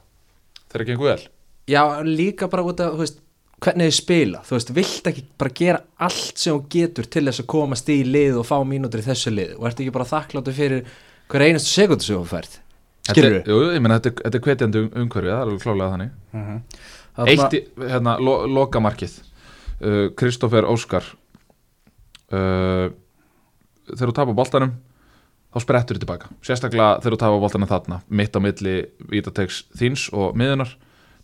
þegar gengur vel. Já, líka bara út veist, hvernig þið spila þú veist, vilt ekki bara gera allt sem þú getur til þess að komast í lið og fá mínútur í þessu lið? Og ert ekki bara þakkláttu fyrir hver einastu sekundu sem þú færð? Skilur Þetta- Jú, ég meina þetta, þetta er hvetjandi um, umhverfið, það er alveg klálega þannig. Þarna- Eitt, í- hérna, lo, lokamarkið. Uh, Kristoffer Óskar uh, þegar þú tapar boltanum þá sprettur þú tilbaka. Sérstaklega þegar þú tapar boltanum þarna mitt á milli vítategs þíns og miðunar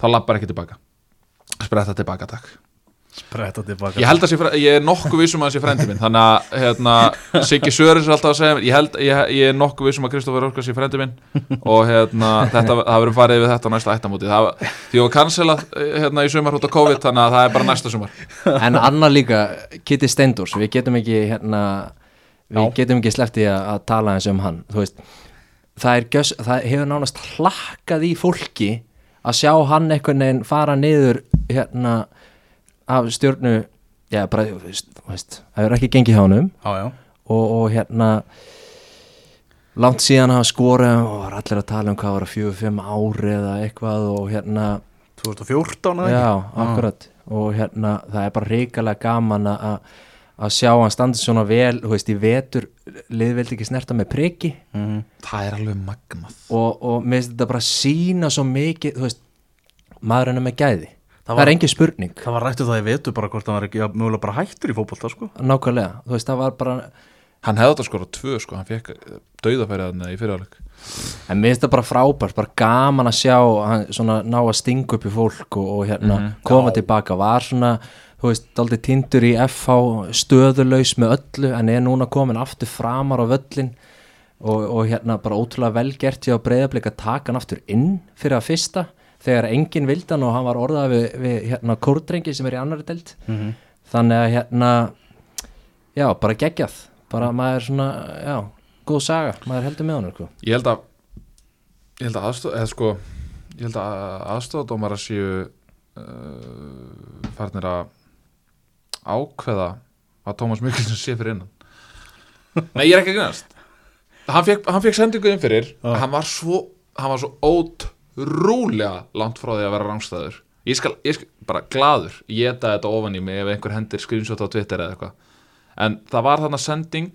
þá lappar ekki tilbaka spretta tilbaka takk. Spretta tilbaka ég held að sé, ég er nokkuð vissum að það sé frendi minn þannig að hérna, Siggi Söris er alltaf að segja ég, held, ég, ég er nokkuð vissum að Kristoffer Óskar sé frendi minn og hérna, þetta, það verður farið við þetta á næsta ættamóti. Það, því að cancelað hérna, í sumar út á COVID þannig að það er bara næsta sumar. En annað líka Kitty Steindors, við getum ekki hérna, við Já. getum ekki sleppti að, að tala eins um hann. Þú veist, það, er gjöss, það hefur nánast hlakkað í fólki að sjá hann einhvern veginn fara niður hérna af stjórnu já bara, þú veist, þú veist, það er ekki gengið hjá honum. Já, já. Og, og hérna langt síðan hafa skorað og var allir að tala um hvað var að fjögur, fimm ári eða eitthvað og hérna 2014 eða Já, ekki? akkurat. Og hérna það er bara reikalega gaman að- að að sjá hann standi svona vel þú veist, í vetur lið vildi ekki snerta með priki. Mhm. það er alveg magnað. Og, og mér finnst þetta bara sína svo mikið, þú veist maðurinn er með gæði, það, Það var- er engin spurning. Það var rættu það ég vetu bara hvort það var ekki ja, mögulega bara hættur í fótbolta sko. Nákvæmlega, þú veist, það var bara hann hefði þetta skora tvö sko, hann fekk dauðafærið þarna í fyrirháleik en mér finnst þetta bara frábært, bara gaman að sjá hann svona ná að stinga upp í fólk og, og hérna Mhm. koma tilbaka. Var svona, þú veist, aldrei tindur í FH stöðulaus með öllu en er núna komin aftur framar á völlin og, og hérna bara ótrúlega vel gert hjá breyðablik að taka hann aftur inn fyrir að fyrsta þegar enginn vildi hann og hann var orðað við, við hérna kórdrengi sem er í annari delt Mhm. þannig að hérna já, bara geggjað. Bara maður svona, já, góð saga. Maður heldur með hann, sko. Ég held að ég held að aðstof eða sko ég held að aðstofadómara séu uh, farnir að ákveða að Tómas Mikkelsen sé fyrir innan. Nei ég er ekki að grunast hann fekk, sendingu inn fyrir. Já. hann var svo hann var svo ótrúlega langt frá því að vera rángstæður ég skal, ég skal bara gladur ég geta þetta ofan í mig ef einhver hendir screenshot á Twitter eða eitthvað. En það var þarna sending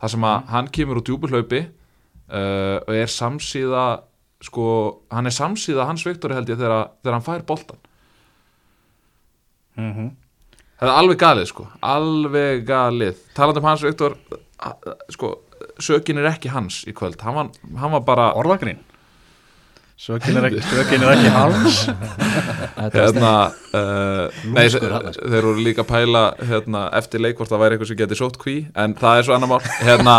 þar sem að hann kemur úr djúbuhlaupi uh, og er samsíða sko, hann er samsíða hans Viktori held ég þegar, þegar hann fær boltan Mhm. það er alveg galið sko alveg galið, talandi um hans a- sko, sökin er ekki hans í kvöld. Hann var, hann var bara Orðagrín Sökin er ekki, ekki hans hérna uh, nei, Lúmskur þeir, voru líka að pæla hérna, eftir leik hvort það væri eitthvað sem geti sótt kví en það er svo annar mál. Hérna,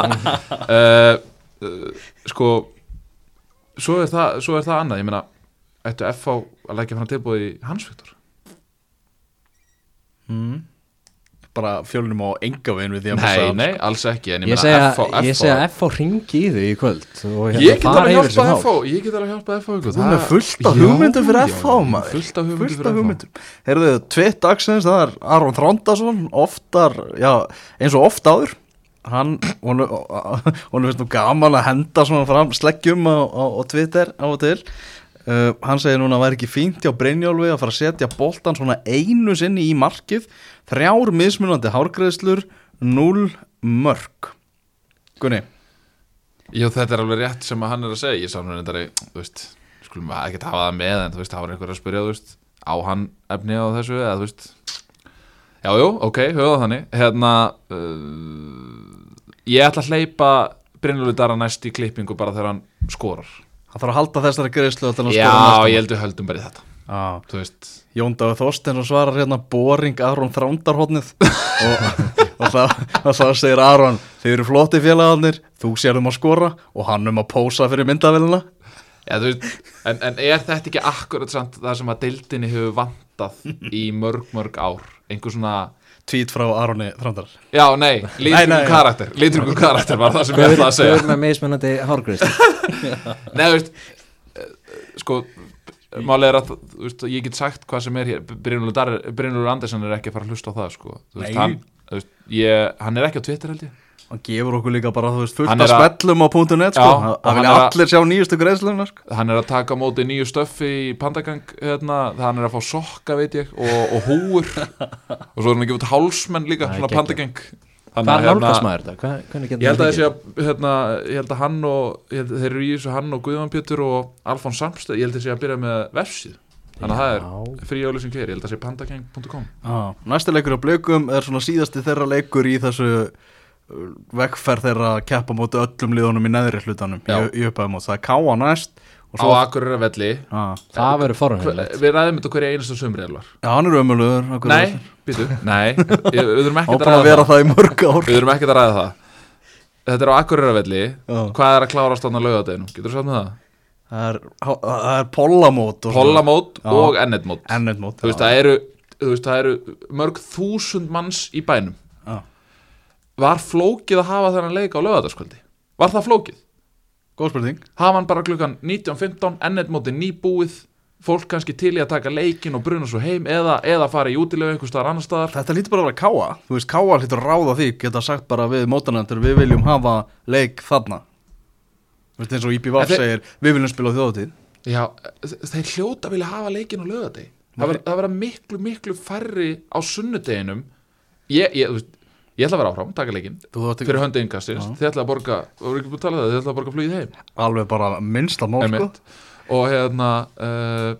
uh, uh, sko svo er, það, svo er það annað. Ég meina, ættu FH að leggja fram tilbúið í Hans Viktor mm. Bara fjölunum á enga veginn við því að nei, nei, alls ekki en ég, Ég segja, ég segja að FH ringi í þau í kvöld og hérna ég get alveg hjálpað. FH ég get alveg hjálpað ykkur. Þú er fullt af hugmyndum fyrir maður. fullt af hugmyndum Herðu, tvitt dagsins, það er Aron Þrándason Oftar, já, eins og oft áður Hann, hún hún finnst nú gaman að henda svona fram sleggjum á, á, á Twitter á og til uh, Hann segir núna að það væri ekki fínt hjá Brynjólfi að fara að setja boltan svona einu sinni í markið. Þrjár mismunandi hárgreðslur, null mörg Gunni? Jú, þetta er alveg rétt sem að hann er að segja Ég sá hann reyndari, þú veist Skulum ekki hafa það með En þú veist, það var einhver að spyrja, þú veist Á hann efni á þessu, eða þú veist. Já, jú, ok, höfðu það þannig. Hérna uh, Ég ætla að hleypa Brynlúfi Dara næst í klippingu bara þegar hann skorar Það þarf að halda þessari greiðslu að Já, ég held við höldum bara í þetta. Jón Dagur Þorsteins svarar hérna boring Aron Þrándarhóttnið og, og, það, segir Aron þið eru flotti félagarnir, þú sér um að skora og hann um að pósa fyrir veist en, en er þetta ekki akkurat það sem að deildinni hefur vantað í mörg, mörg ár? Einhver svona tweet frá Aroni Þrándar Já, nei, nei. karakter Lítryggur karakter var það sem ég ætlaði að segja Gaur með mismunandi hárgrist Nei, þú veist eh, Sko, málið er að þú veist, ég get sagt hvað sem er hér Brynjólfur Andersson er ekki að fara að hlusta á það sko. Þú veist, Nei. hann, þú veist, ég, hann er ekki á Twitter held ég hann gefur okkur líka bara þú veist fullt er að- spellum á .net sko. Já, að að hann vilja er að- allir sjá nýjustu greiðsluna sko. Hann er að taka móti nýju stöffi í pandagang hérna, hann er að fá sokka veit ég og, og húur og svo er hann að gefa út hálsmenn líka Það er svona geggjað. pandagang Hvað nálgast maður þetta? Hvað, hvernig getur Ég held að það þessi að, hérna, ég held að hann og, ég held að þeir eru í þessu hann og Guðjón Pétur og Alfons Samsted, ég held að þessi að byrja með vefsíð Þannig að það er frí auðlýsing hér, ég held að það sé pandagang.com næsti leikur á blökum er svona síðasti þeirra leikur í þessu vegferð þeirra að keppa móti öllum liðunum í neðri hlutanum í, Já. í upphæðum og það er káa næst og Á svo, Akureyra velli. Ah, Það verður forunhefilegt Við ræðum þetta hverja einasta sumri elvar. Já, hann er ömulugur Nei, býtu, nei Við þurfum ekki að ræða það. í Við þurfum ekki að ræða það. Þetta er á Akureyra velli. Hvað er að klárast á laugadeginu? Getur þú sagt með það? það er, það er pollamót og Pollamót og ennetmót. Þú veist, það eru, þú veist, það eru mörg þúsund manns í bænum. Var flókið að hafa þennan leik á lögadagskvöldi? Var það flókið? góð spurning Hafa hann bara klukkan 19.15 ennetmóti nýbúið Fólk kannski til í að taka leikin og bruna svo heim Eða, eða fara í útilegu einhver staðar annar staðar Þetta lítur bara að vera káa, þú veist, káa lítur ráða því, geta sagt bara við mótanendur, við viljum hafa leik þarna. Þú veist, eins og Íbí þeir- segir, við viljum spila á þjóðatíð. Já, þeir hljóta vilja hafa leikin á verða- það verða miklu, miklu færri á sunnudeginum Ég, ég, þú veist Ég ætla að vera áfram, taka leikinn. Þú þátt Fyrir höndu innkastins, þið ætla að borga voru ekki búin að tala um það, þið ætla að borga flugið heim. Alveg bara minnsta mál, sko. Og hérna uh,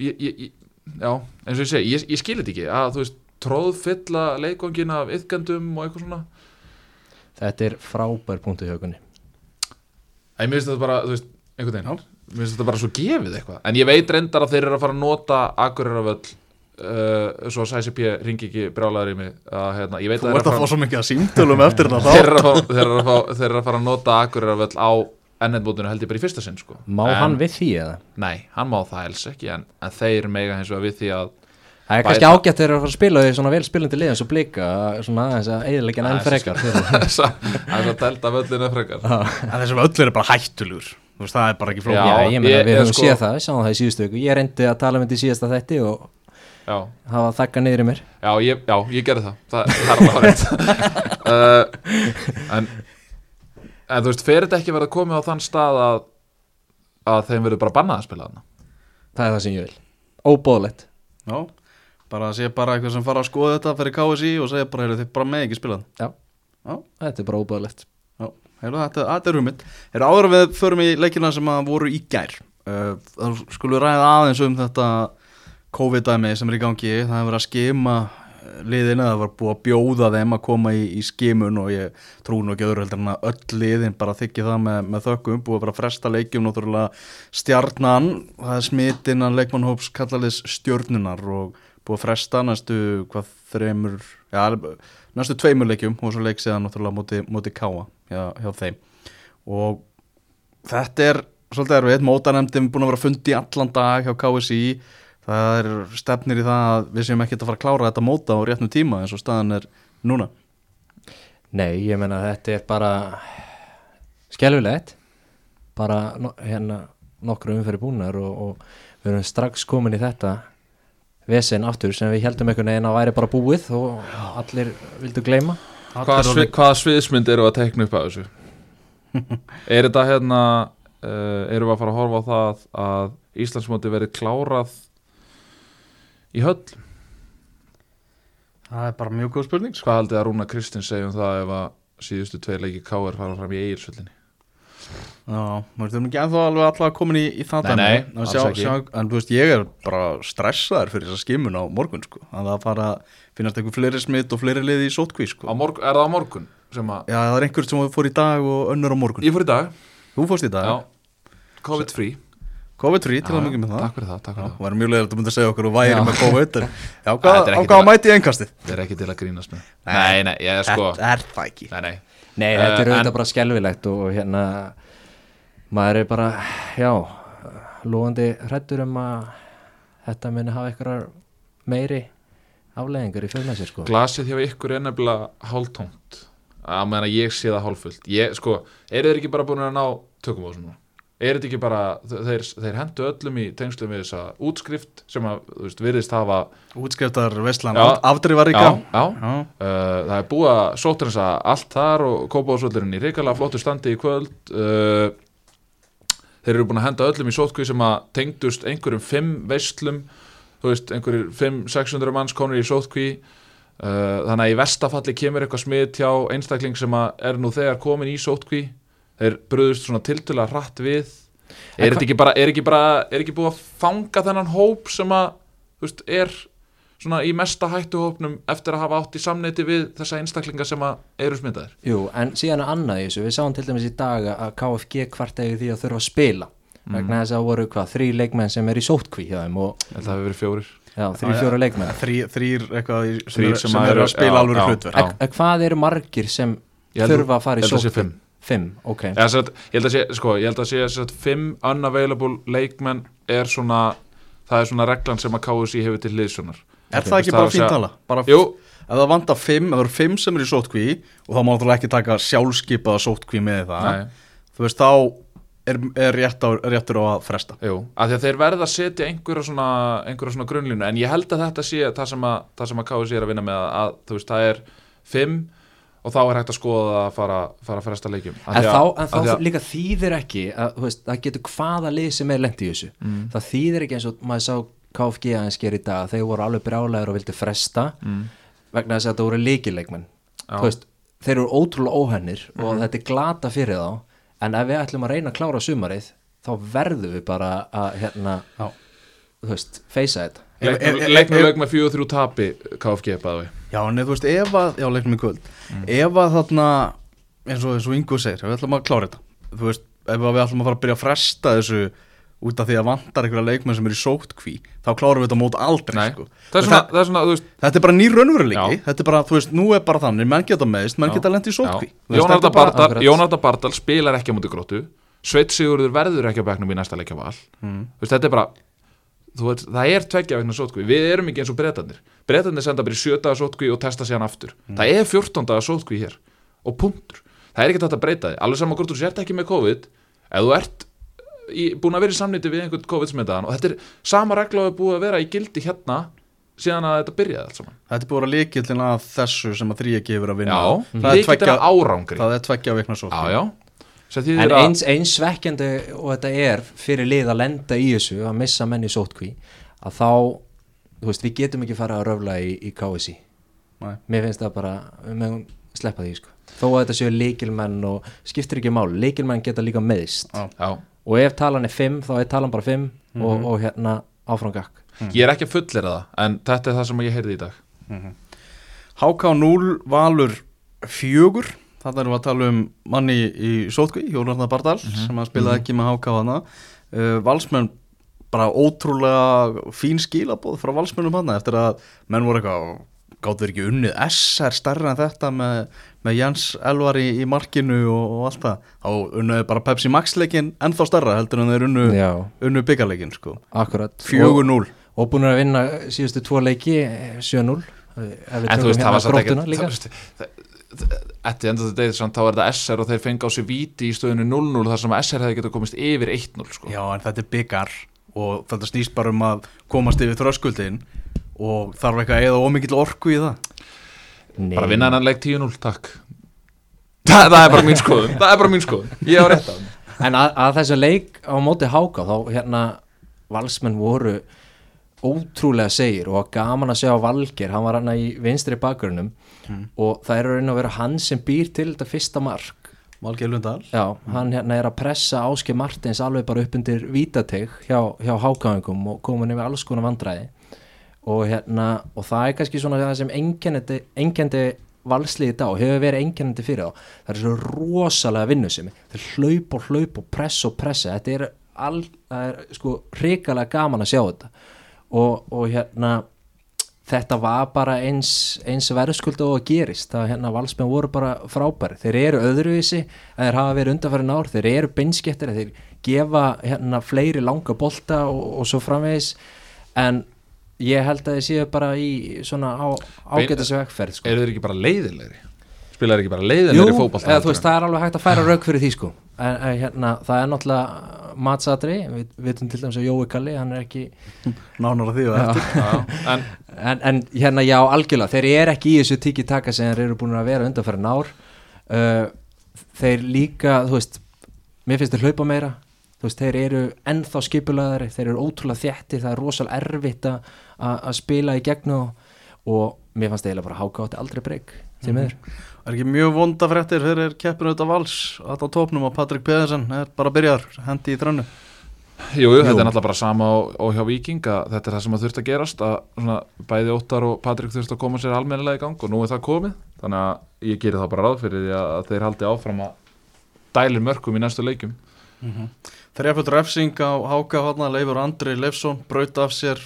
ég, ég, ég, Já, eins og ég segi Ég, ég skil þetta ekki. Að þú veist Tróðfylla leikvangin af yðgandum og eitthvað svona. Þetta er frábær punktu í högunni Æ, mér finnst þetta bara, þú veist, einhvern veginn. Mér finnst þetta bara svo gefið eitthvað. En ég veit reyndar að þeir eru að fara að nota Akureyravöll uh, Svo að Sæsi P. ringi ekki brjálæður í mig að, hérna, Ég veit Þú að ert að fá svo mikið að símtölum eftir þetta þeir þá. eru að þeir eru að fá- þeir eru að fara að nota Akureyravöll á ennendbótinu held ég bara í fyrsta sinn sko. Má en, hann við því eða? Nei, hann má það helst ekki en, en þeir mega hins vegar við því að Það er kannski ágætt þegar að fara að spila því svona vel spilandi lið eins og blika svona aðeins að eðilegja enn að frekar þess að delta völlinu frekar En þessum öll eru bara hættulur. Þú það er bara ekki flók. Já. Ég meina við höfum sko- séð það, við sáum það í síðustu viku Ég reyndi að tala um þetta í síðasta þætti og hafa þakka niður í mér. Já, ég, já, ég gerði það. Það, það er alveg hárétt uh, en, en þú veist, fer þetta ekki verið að koma á þann stað að, að þeim verður bara bannað að spila þarna? Það er það sem ég vil. Óbóðlegt Já, bara að sé bara eitthvað sem fara að skoða þetta fyrir KSI og segja bara, heyrðu, þið bara með ekki spila það. Já, Já. þetta er bara óbóðlegt Já, heyrðu, þetta, þetta er hugmynd. Heyrðu, áður við förum í leikina sem að voru í gær. Uh, þá skulum við ræða aðeins um þetta COVID-dæmi sem er í gangi. Það hefur verið að skima liðin eða var búið að bjóða þeim að koma í, í skimun og ég trú nú ekki öðru heldur en að öll liðin bara þykki það með, með þökkum, búið að bara fresta leikjum náttúrulega stjarnan það er smitin að leikmannhóps kallalis stjörnunar og búið að fresta næstu hvað þreymur ja, næstu tveimur leikjum og svo leik séðan náttúrulega móti, móti káa hjá, hjá þeim. Og þetta er svolítið erfið, mótanemndin búin að vera fundi allan dag hjá KSI það er stefnir í það að við séum ekki að fara að klára þetta móta á réttum tíma eins og staðan er núna. Nei, ég meina þetta er bara skelfilegt. Bara no, hérna nokkru umferði búnar og, og við erum strax komin í þetta vesen aftur sem við heldum einhvern veginn að væri bara búið og allir vildu gleyma. Hvaða, svi, hvaða sviðsmynd eru að tekna upp af þessu? er þetta hérna uh, erum við að fara að horfa á það að Íslandsmóti verið klárað í höll það er bara mjög góð spurning sko. hvað haldið að Rúna Kristins segjum það ef að síðustu tveir leiki K.R. fara fram í Egilsvöllinni Já, maður þurfum ekki ennþá alveg alltaf komin í, í það Nei, nei. Að alls sjá, ekki. sjá, en þú veist, ég er bara stressaður fyrir þessa skimun á morgun sko. að það fara að finnast einhver fleiri smitt og fleiri liði í sótkví sko. Á morg, er það á morgun að Já, það er einhver sem fór í dag og önnur á morgun ég fór í dag Þú fórst í dag, já, COVID free COVID-free til Já, að mikið með það. Takk fyrir það, takk fyrir það það. var mjög leiðilegt að mynda að segja okkur og væri Já. með COVID en, Já, Þetta hvað, er á ekki hvað til mæti í einkastið? þetta er ekki til að grínast með. Nei. nei, ég er sko Þetta er það ekki. Nei, nei, Nei, þetta er Eh, auðvitað bara skelfilegt og hérna maður er bara, já lúandi hrættur um að þetta muni hafa eitthvað meiri afleðingar í fjölna sér sko. Glasið hjá ykkur er nefnilega hálftómt. Að ég sé það hálffullt. Ég, sko, eru þeir ekki bara búin að ná tökum á þessu nú er þetta ekki bara, þeir, þeir hendu öllum í tengslum við þessa útskrift sem að, þú veist, virðist hafa Útskriftar Vestland, Já. afdrifar í já, já, Já, Uh, það er búið að sótrensa allt þar og kópáðsvöldurinn í reikalega flottu standi í kvöld. Uh, þeir eru búin að henda öllum í sótkví sem að tengdust einhverjum fimm veislum þú veist, einhverjum 500-600 manns konur í sótkví uh, þannig að í vestafalli kemur eitthvað smit hjá einstakling sem að er nú þegar komin í sótkví þeir bröðust svona tiltöla hratt við. En er þetta ekki bara er ekki, bara, er ekki búið að fanga þennan hóp sem að, þú veist, er svona í mesta hættuhópnum eftir að hafa átt í samneiti við þessa einstaklinga sem að eru smitaðir? Jú, en síðan er annað í þessu, við sáum til dæmis í dag að KFG kvart eða því að þurfa að spila. Vegna þess að það voru hvað, þrý leikmenn sem er í sótkví hjá þeim og að það hefur verið fjórir. Já, þrý fjóra leikmenn. Þrý, þrýr eitthvað sem, Þrír er, sem sem, að eru að spila já, alveg. En, en hvað eru margir sem þurfa að fara í að sótkví? Fimm. Fimm, ok. Eða, satt, ég held að sé, sko, ég held að sé að fimm unavailable leikmenn er svona það er svona reglan sem að KSI hefur til liðssonar Er það ekki Það er bara að fín segja- tala? Bara Jú, Ef það vantar fimm, ef það eru fimm sem eru í sótkví og þá má náttúrulega ekki taka sjálfskipaða sótkví með það. Nei, Þú veist, þá er, er rétt á, réttur á að fresta. Jú. Af því að þeir verða að setja einhverja svona, einhverja svona grunnlínu, en ég held að þetta sé það sem að, það sem að KSI er að vinna með að, að þú veist, það er fimm og þá er hægt að skoða að fara, fara að fresta leikjum. Af En þá, að- en þá því að- líka þýðir ekki að veist, getur hvaða lið sem er lent í þessu. Mm. það þýðir ekki eins og maður sá KFG aðeins ger í dag þeir voru alveg brjálæður og vildi fresta Mm. vegna þess að þetta voru líkileikmenn þeir eru ótrúlega óhennir Mhm. og þetta er glata fyrir þá. En ef við ætlum að reyna að klára sumarið þá verðum við bara að hérna, þú veist, feysa þetta Leiknum leik með fjögur þrjú tapi KFG bæði Já, en þú veist, ef að, já, leiknum í kvöld. Ef að þarna, eins og, eins og Ingo segir, við ætlum að klára þetta Þú veist, ef að við ætlum að fara að byrja að fresta þessu út af því að vantar einhverja leikmenn sem eru í sótkví þá klárum við þetta mót aldrei sko. það er svona, það er svona, veist Þetta er bara nýr raunveruleiki, þetta er bara, þú veist, nú er bara þannig, menn geta meðist, menn Já. geta lent í sótkví Jónarda er Bardal. Jónarda Bardal spilar ekki á múti gróttu. Sveit Sigurður verður ekki á bekknum í næsta leikja val. Mm. Þetta er bara þú veit, það er tveggja vegna sótkví við erum ekki eins og breytandir breytandir senda bara í sjötaða sótkví og testa síðan aftur. Það er 14 daga sótkví hér. Og punktur, það er ekki þetta að breyta því. Alveg saman hvort þú sért ekki með COVID ef þú ert í, búin að vera í samnýtti við einhvern COVID-smitaðan og þetta er sama regla og er búið að vera í gildi hérna síðan að þetta byrjaði allt saman. Þetta er búin að líkillin að þessu sem að þrýja gefur að vinna. Já, það, er tveggja, að árangri. það er tveggja vikna sótkví En eins, eins svekkjandi og þetta er fyrir lið að lenda í þessu að missa menni sótkví að þá, þú veist, við getum ekki fara að röfla í, í KSI Nei. mér finnst það bara, við mögum sleppa því sko. þó að þetta séu leikilmenn og skiptir ekki mál, leikilmenn geta líka meðst Já. já, og ef talan er 5 þá er talan bara 5 og, og hérna áfram gakk. Ég er ekki að fullera það en þetta er það sem ég heyrði í dag. HK 0 Valur 4 Þannig erum við að tala um manni í Sótkví, Jónarnar Bardal sem að spilaði ekki með HK hana uh, Valsmenn bara ótrúlega fín skilabóð frá valsmennum hana eftir að menn voru eitthvað gáttu ekki unnið SR stærra en þetta með, með Jens Elvar í, í markinu og, og allt það? Þá unnuði bara Pepsi Max leikin ennþá stærra heldur en þeir unnu, unnu byggarleikin sko. akkurat. 4-0 og, og búin að vinna síðustu tvo leiki eh, 7-0 Ef við En þú veist, það hérna var samt Gróttuna ekki Þetta enda þetta degið samt, þá er þetta SR og þeir fengi á sig víti í stöðinu 0-0 þar sem SR hefði getað komist yfir 1-0 sko. Já en þetta er byggar og þetta snýst bara um að komast yfir þröskuldin og þarf eitthvað að eða ómikið orku í það Nei. bara vinna hennan leik 10-0, takk Þa, það er bara mín skoðun það er bara mín skoðun, ég á rétt á hann En að, að þessu leik á móti háka þá hérna valsmenn voru ótrúlega segir og gaman að sjá Valger, hann var hann í vinstri bakgrunum og það er að reyna að vera hann sem býr til þetta fyrsta mark. Valgeir Lundal Já, hann hérna er að pressa Áske Martins alveg bara upp undir vítateg hjá, hjá hákáðingum og komin yfir alls konar vandræði. Og hérna, og það er kannski svona það sem engjandi, engjandi valslið í dag og hefur verið engjandi fyrir þá. Það er svo rosalega vinnu sem þeir hlaup og hlaup og press og pressa. Þetta er, all, það er sko hrikalega gaman að sjá þetta og, og hérna þetta var bara eins, eins verðskuld og að gerist. Það hérna valsmenn voru bara frábæri þeir eru öðruvísi að þeir hafa verið undanfærin ár þeir eru beinskettir þeir gefa hérna fleiri langa bolta og, og svo framvegis. En ég held að þeir séu bara í svona á, ágæta sig vegferð sko. eru þeir ekki bara leiðilegri spilaður ekki bara leiðilegri veist, það er alveg hægt að færa rauk fyrir því sko en, en hérna, það er náttúrulega matsadri, við vitum til dæmis að Jói Kalli hann er ekki nánar að því og eftir. En en, en hérna já, algjörlega, þeir eru ekki í þessu tiki taka sem þeir eru búin að vera undanfæri nár uh, þeir líka, þú veist mér finnst þeir hlaupa meira. Þú veist, þeir eru ennþá skipulaðari þeir eru ótrúlega þjætti, það er rosalega erfitt að að spila í gegn og, og mér fannst eiginlega bara háka átti aldrei breyk því meður Er ekki mjög vonda fréttir fyrir keppinu þetta vals? Að á tópnum og Patrik Pedersen er bara að byrja hendi í þrönnu Jú, jú, þetta er náttúrulega bara sama og, og hjá Viking að þetta er það sem þurft að gerast að svona, bæði Óttar og Patrik þurft að koma sér almennilega í gang og nú er það komið. Þannig að ég gerir það bara ráð fyrir því að þeir haldi áfram að dælir mörgum í næstu leikjum. Þrjafut refsing á Háka hana Leifur Andri Leifsson braut af sér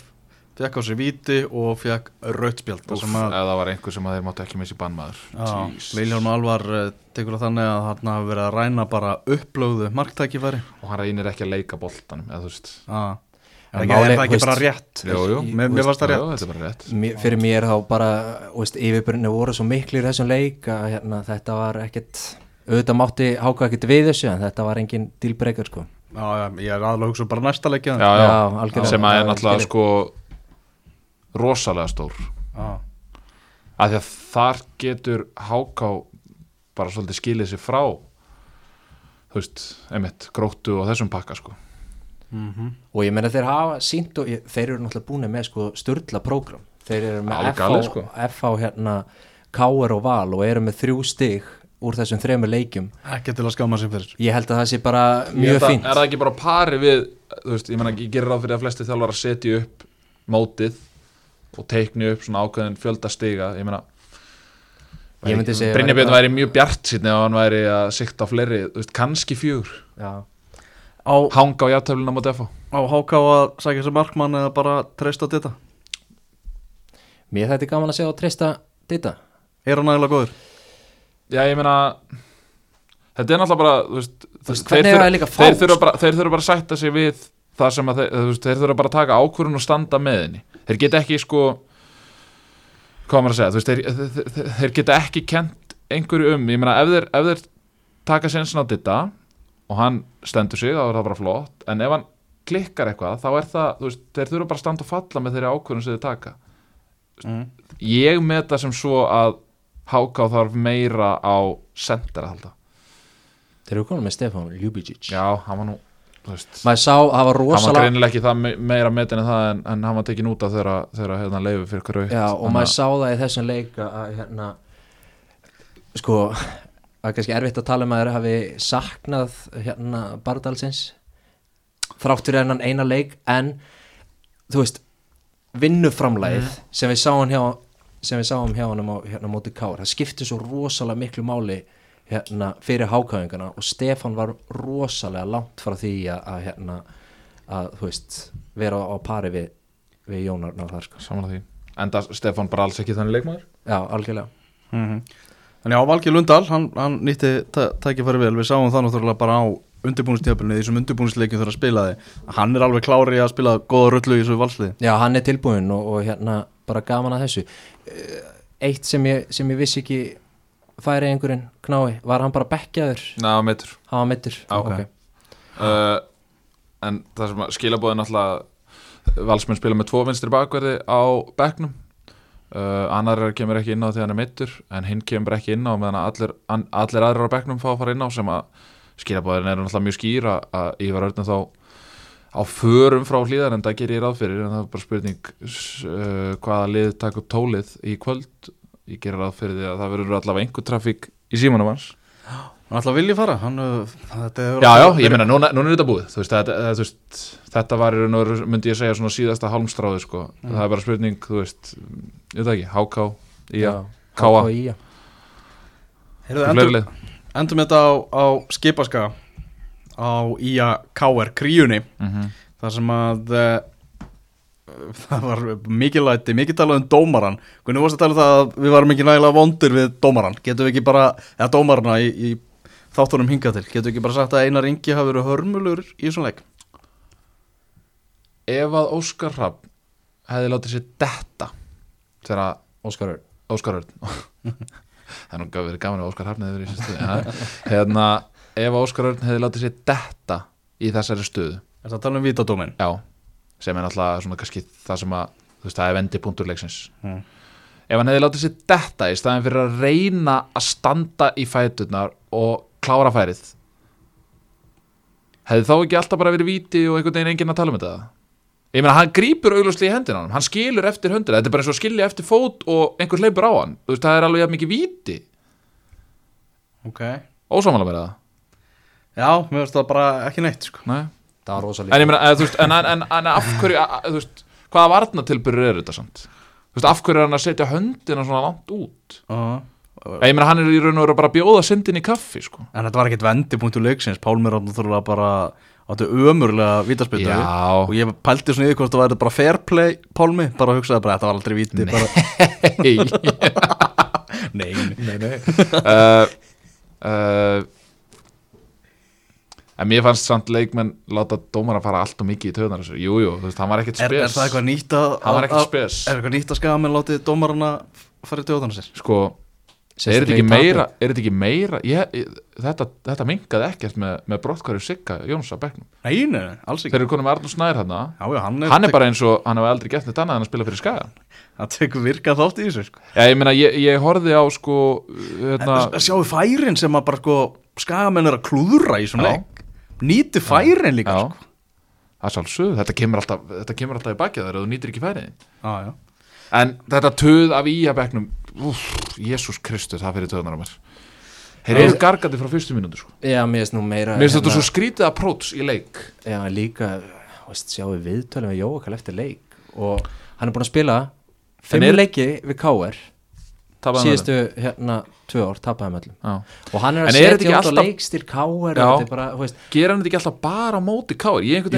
fekk á sér víti og fekk rautspjald Úf, sem að eða var einhver sem að þeir máttu ekki sér bannmaður. Viljálm Alvar uh, tekur það þannig að hann hafi verið að ræna bara upplögðu marktækifæri og hann reynir ekki að leika boltanum eða þú veist ah. En Er, ekki, máli- er það ekki veist- bara rétt? Jú, jú. Mér, mér varst það Já, rétt þetta er bara rétt Mér- fyrir mér þá bara yfirbyrni voru svo miklu í þessum leik að hérna, þetta var ekkert auðvitað mátti háka ekkert við þessu en þetta var engin dílbreykar sko Já, já, ég er aðlega að hugsa um bara næsta leikja já, já, Já, algjörlega. sem að er náttúrulega sko rosalega stór. Já. af því að þar getur háká bara svolítið skilið sér frá þú veist, einmitt, gróttu og þessum pakka sko. Mm og ég meina þeir hafa sínt og ég, þeir eru náttúrulega búin með sko störla prógram. Þeir eru með FH, sko. FH hérna Káir og Val og eru með þrjú stig úr þessum þremur leikjum. Ekki til að skáma sig fyrir ég held að það sé bara mjög fínt. er það ekki bara pari við þú veist, ég meina, ég gerir ráð fyrir að flesti þjálfar að setja upp mótið og teikni upp svona ákveðin fjölda stiga ég meina Ég myndi segja- Brynjabjörn væri mjög bjart sýtni ef hann væri að sikta á fleiri, veist, kannski fjögur. Já. Á, hanga á játtöfluna mot FH á Háka að sækja sér markmann eða bara treysta þetta mér þetta er gaman að segja og treysta þetta Er hann nægilega góður? Já, ég meina þetta er náttúrulega bara veist, veist, þeir, þurfa, þeir, þurfa bara, þeir þurfa bara að sætta sig við það sem að þeir, þeir þurfa bara að taka ákvörun og standa með henni þeir geta ekki sko hvað maður að segja, þú veist, þeir, þeir, þeir, þeir geta ekki kent einhverju um ég meina, ef ef þeir taka sensin á þetta og hann stendur sig, þá er það bara flott en ef hann klikkar eitthvað, þá er það þú veist, þeir þurfa bara að standa og falla með þeirri ákvörun sem þeir taka. Mm. ég met það sem svo að Háká þarf meira á sender að halda þeir eru komin með Stefán Ljubicic Já, hann var nú maður sá, það var hann var rosalega greinilega ekki það me- meira metin en það en, en hann var tekin út af þegar, hérna, leifu fyrir hverju Já, og maður sá það í þessum leik að að, hérna sko, það er kannski erfitt að tala um að þeir hafi saknað hérna Bardalsins þrátt fyrir hennan eina leik en þú veist vinnuframlægið sem við sáum hjá sem við sáum hjá hann á hérna, móti Kár það skipti svo rosalega miklu máli hérna, fyrir hákáðingana og Stefan var rosalega langt frá því að, að, hérna, að veist, vera á, pari við, við Jónarna þar sko. Samanlega því Enda Stefan bara alls ekki þannig leikmaður já, algjörlega Mhm. Þannig á Valgi Lundal, hann, hann nýtti tækifæri vel, við sáum það náttúrulega bara á undirbúinstjöflunni, því sem undirbúinsleikin þegar að spila þið, hann er alveg klári að spila góða rullu í þessu valsliði. Já, hann er tilbúin og, og hérna bara gaman að þessu Eh, Eitt sem ég, sem ég vissi ekki færi einhverjum knái, var hann bara bekkjaður? Meitur hann var mittur Já, ok. uh, En það sem skilabóðin alltaf Valsmenn spila með tvo vinstri bakverði á bekknum. Uh, Annar kemur ekki inn á þegar hann er mittur En hinn kemur ekki inn á meðan allir, an, allir aðrir á bekknum fá að fara inn á Sem að skilabóðin er alltaf mjög skýra Að Ívar Örnum þá á förum frá hlýðar en það gerir ég ráð fyrir. En það er bara spurning uh, hvaða lið takur tólið í kvöld ég gerir ráð fyrir því að það verður allavega einhver trafík í símanum hans. Hann ætla að vilja fara, hann, uh, Já, já, alltaf ég meina, núna, núna er þetta búið. Veist, þetta, þetta, þetta var í raun og myndi ég segja svona síðasta hálmstráði sko. það er bara spurning, þú veist ég veit ekki, HK, IA Káa. Ía. Heyrðu, endum, þetta á, á skipaska á IA KR kríunni. Mhm. þar sem að uh, það var mikið læti, mikið talað um dómaran hvernig varst að tala um það að við varum ekki nægilega vondur við dómaran, getum við ekki bara eða dómarana í, í þáttunum hingað til getum við ekki bara sagt að Einar Ingi hafi verið hörmulur í þessum leik? Ef að Óskar Rapp hefði látið sér detta þegar Óskar Óskar Örn það er nú verið gaman að Óskar Hafnið hefur í þessu stöðu en, hérna, ef að Óskar Örn hefði látið sér detta í þessari stöðu Er það að tala um vitadómin? já, sem er náttúrulega svona kannski það sem að, þú veist, það er vendi punktur leiksins. Mm. ef hann hefði látið sér detta í staðin fyrir að reyna að standa í fæturnar og klára færið hefði þá ekki alltaf bara verið víti og einhvern veginn enginn að tala um þetta? Ég meina hann grípur augljóslega í hendina honum, hann skilur eftir höndina þetta er bara eins og skilja eftir fót og einhver hleypur á hann. Þú veist, það er alveg mikið víti. Ok. Ósámála með það Já, mér finnst það bara ekki neitt sko. Nei. Það var en rosalega ég meina, eða, þú veist, en, en, en, en af hverju að- að, þú veist, hvaða varnatilbyrur er þetta samt þú veist, af hverju er hann að setja höndina svona langt út uh, ég meina, hann er í raun og veru bara að bjóða syndin í kaffi sko. En þetta var ekkit vendipunktur leiksins Pálmir áttu þurfa bara áttu ömurlega vítaspildu og ég pældi svona því hvort það væri bara fair play Pálmi, bara hugsaði bara þetta var aldrei víti Nei. bara, nei. nei, nei. uh, uh, en mér fannst samt leikmenn láta dómar að fara allt og mikið í töðunar þessu, jú, jú, þú veist, hann var ekkert Er, spes. er það eitthvað nýtt að hann var að- ekkert að- spes. Er eitthvað nýtt að skaga með látið dómarana fara í tjóðana sér? sko, er þetta ekki meira er þetta ekki meira ég, ég, þetta, þetta mingaði ekkert með, með brottkværi Sigga Jóns á bekknum. Nei, nei, nei, alls ekki. Þeir eru konum Arnur Snær hann Já, já, hann er, hann er bara eins og, hann hefur aldrei gert neitt annað en að spila fyrir Skagan Það tekur virkað þátt í þessu sko. já, ég meina, ég, ég horfði á sko, hérna, En sjáu færin sem að bara sko skagamenn er að klúðra í svona Já. leik Nýti færin líka já, sko. Það er sálsög þetta kemur alltaf, þetta kemur alltaf í bakið þar og þú nýtir ekki færiðin Já, já. En þetta töð af íabæknum Jésús Kristus, það fyrir töðunar á mér. Þeir eru gargandi frá fyrstu mínútu sko. Já, mér finnst nú meira Mér finnst þetta svo skrítið approach í leik. Já, líka, veist, sjáum við viðtölum við Jóakal eftir leik og hann er búin að spila fimm er- leiki við KR síðustu hérna tvö ár, tapaði með öllum. Já. og hann er að er þetta setja út á alltaf- leikstil KR Já. og þetta er bara, þú veist, Gera hann þetta ekki alltaf bara á móti káir Ég,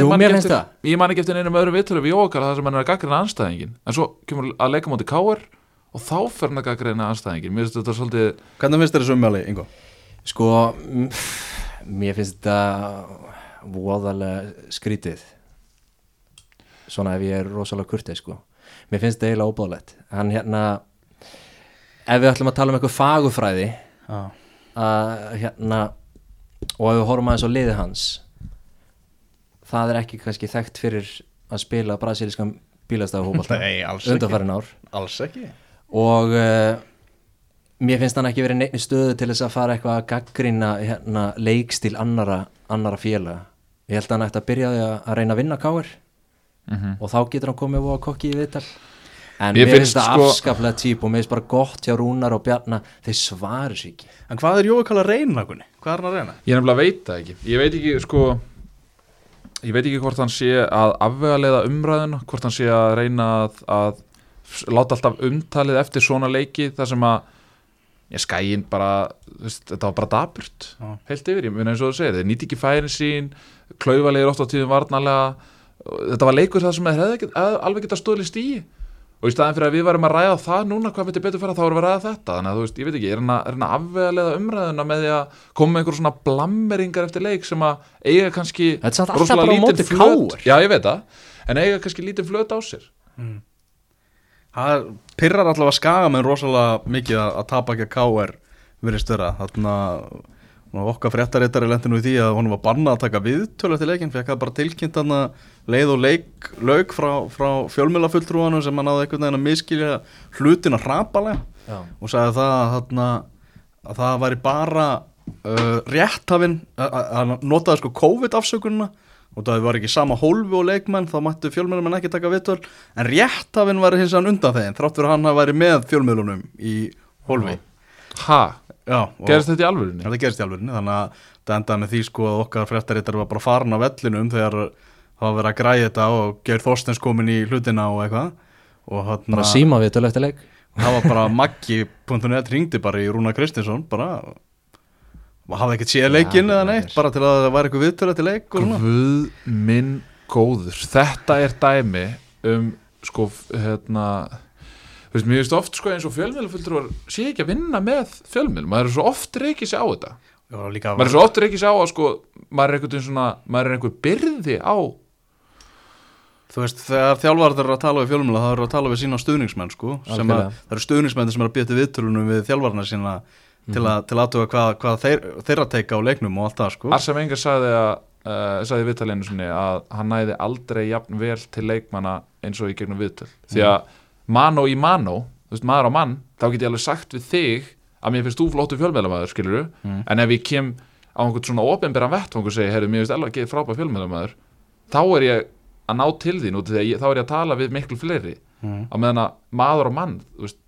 ég man ekki eftir einum öðrum viðtölu við Jókala þar sem hann er að gaggrina anstæðingin En svo kemur að leika móti káir Og þá fer hann að gaggrina anstæðingin Mér finnst þetta svolítið Hvernig finnst þér þessu umjáli, Ingo? sko mér finnst þetta voðalega skrítið. Svona ef ég er rosalega kurtið sko. Mér finnst þetta eiginlega óbáðlegt hann hérna ef við ætlum að tala um eitthvað fagufræði Já. að hérna og ef við horfum aðeins á liði hans það er ekki kannski þekkt fyrir að spila brasilískan bílastafahóbalta Nei, alls ekki. undanfærin ár. Alls ekki. Og uh, mér finnst hann ekki verið neitt stöðu til þess að fara eitthvað að gaggrina hérna, leikstil annara, annara félaga. Ég held að hann ætti að byrja að, að reyna að vinna káir Mhm. og þá getur hann komið og kokki í viðtal en Mér finnst það sko- afskaplega típ og mér finnst bara gott hjá Rúnar og Bjarnar þeir svarir sér ekki En hvað er Jói kalla reyna? Hvað er hann að reyna? Ég nefnilega veit það ekki Ég veit ekki sko Ég veit ekki hvort hann sé að afvegaleiða umræðuna Hvort hann sé að reyna að, að láta alltaf umtalið eftir svona leiki þar sem að ég skæin bara, veist, þetta var bara daburt Já. heilt yfir, ég meina eins og þú segir þeir nýti ekki færin sín, klaufalegir oft á tíðum varnalega, þetta var leikur það sem þeir alveg geta stóðli stíi og í staðin fyrir að við varum að ræða það núna hvað myndi betur fara þá erum við að ræða þetta. Þannig að þú veist, ég veit ekki, er hann að, er að afvegalega umræðuna með því að koma með einhver svona blammeringar eftir leik sem að eiga kannski er rosalega móti flöt-. Já, ég veit það, en eiga kannski lítið flöt á sér. Það pyrrar allavega skaga með rosalega mikið að, að tapa ekki að KR verið störa þarna og okkar fréttaréttari lendi nú í því að hún var bannað að taka viðtölu eftir leikin fekk það bara tilkynnt hann leið og leik lauk frá, frá fjölmjölafulltrúanum sem hann náði einhvern veginn að miskilja hlutina hrapalega. Og sagði það að, þarna, að það væri bara uh, rétthafinn að- að að hann notaði sko COVID-afsökunina. Og það var ekki sama hólfi og leikmenn þá mættu fjölmjölum ekki taka viðtöl en rétthafinn var hins vegar undan þeim þrátt fyrir að hann hafi væri með fjölmjölunum í hólfi. Og gerist þetta í alvörunni? þetta gerist í alvegni þannig að það endaði með því sko að okkar fréttarittar var bara farin af vellinum þegar það var verið að græja þetta og Geir Þorstens komin í hlutina og eitthvað. Og hann bara síma við eftir leik. Það var bara Maggi.net ringdi bara í Rúna Kristinsson bara hafði ekkert séð leikinn Já, eða neitt bara til að það væri eitthvað viðtölu eftir leik og svona. Guð minn góður. Þetta er dæmi um sko, hérna veist, mér veist oft sko eins og fjölmiðlafulltrúar sé ekki að vinna með fjölmiðl maður er svo oft reykið sér á þetta. Maður er svo oft reykið sér á að sko maður er einhvern svona, maður er einhver byrði á Þú veist, þegar þjálfarðar eru að tala við fjölmjöla þá eru að tala við sína stuðningsmenn sko að, það eru stuðningsmenn sem eru að til viðtölunum við þjálfarna sína til að, til aðtuga hvað, hvað þeir, þeirra teika á leiknum og allt það sko. Arsene Wenger sagði uh, sagði sinni að hann næði aldrei jafn vel til leikmanna eins og í gegnum viðtöl. Því að mano í mano þú veist, maður á mann, þá get ég alveg sagt við þig að mér finnst þú flottu fjölmiðlamæður skilur Mm. en ef ég kem á einhvern svona opinberan vettvang og segi, heyrðu, mér finnst alveg ekki frábæð fjölmiðlamæður þá er ég að ná til þín út af því að ég, þá er ég að tala við miklu fleiri. Mm. á meðan að maður og mann þú veist,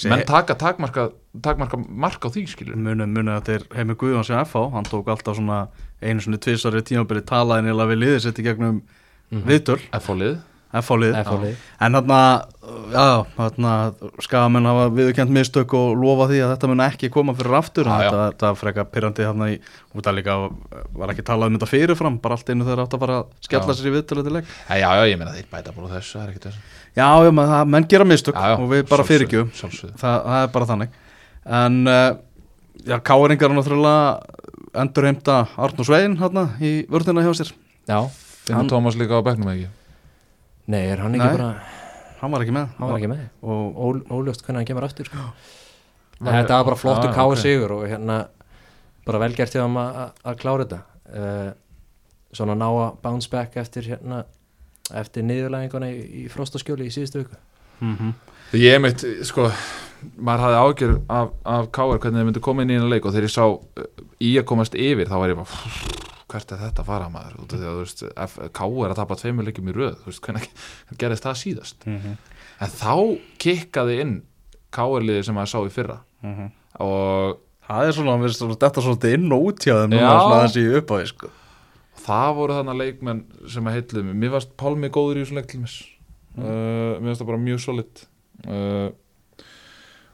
sé, menn taka takmarka, takmarka mark á því skilur munið munið að þetta er Heimi Guðjón sem FH, hann tók alltaf svona einu svona tvisari tímabili talaði nýla við liðið sitt í gegnum viðtöl, F-fólið FH lið F-fólið. en þarna, skamenn hafa viðurkjönd mistök og lofa því að þetta mun ekki koma fyrir aftur. Já. þetta, þetta freka pyrrandi þarna í og það líka var ekki talað um þetta fyrirfram bara allt einu þegar átt að fara að skella Já. sér í viðtölu til leik. Já, já, já, ég meina þeir bæta bara úr þessu, það er ekkert þessu. Já, já, menn, það, menn gera mistök Já, já, og við bara fyrirgjöfum. sjálfsögðu. það, það er bara þannig. En uh, já, káringar er náttúrulega endurheimta Arnur Svein hérna í vörðina hjá sér. Já, Finnur Hann- Tómas líka á bekknum ekki nei, er hann ekki Nei. bara hann var ekki með hann var ekki með og Ól, óljóst hvernig hann kemur aftur sko. En þetta var bara flottur Já, káir ok. sigur og hérna bara velgert hjá hann að að klára þetta uh, svona ná að bounce back eftir hérna eftir niðurlæðinguna í, í frostaskjóli í síðustu viku mm Ég meitt, sko maður hafði ágjör af, af Káar hvernig þeir myndu koma inn í einu leik og þegar ég sá uh, í að komast yfir þá var ég bara hvert er þetta að fara maður þú veist, Káar að tapa tveimur leikjum í röð þú veist, hvernig gerðist það síðast Mhm. en þá kikkaði inn Káarliði sem maður sá í fyrra Mhm. og það er svona, svona þetta svolítið inn og út hjá þeim núna Já. svona þessi upp á því sko. það voru þannig leikmenn sem að heitluðu mig mér varst Pálmi góður í þessum leik til mis Mm. uh, mér varst það bara mjög solid uh,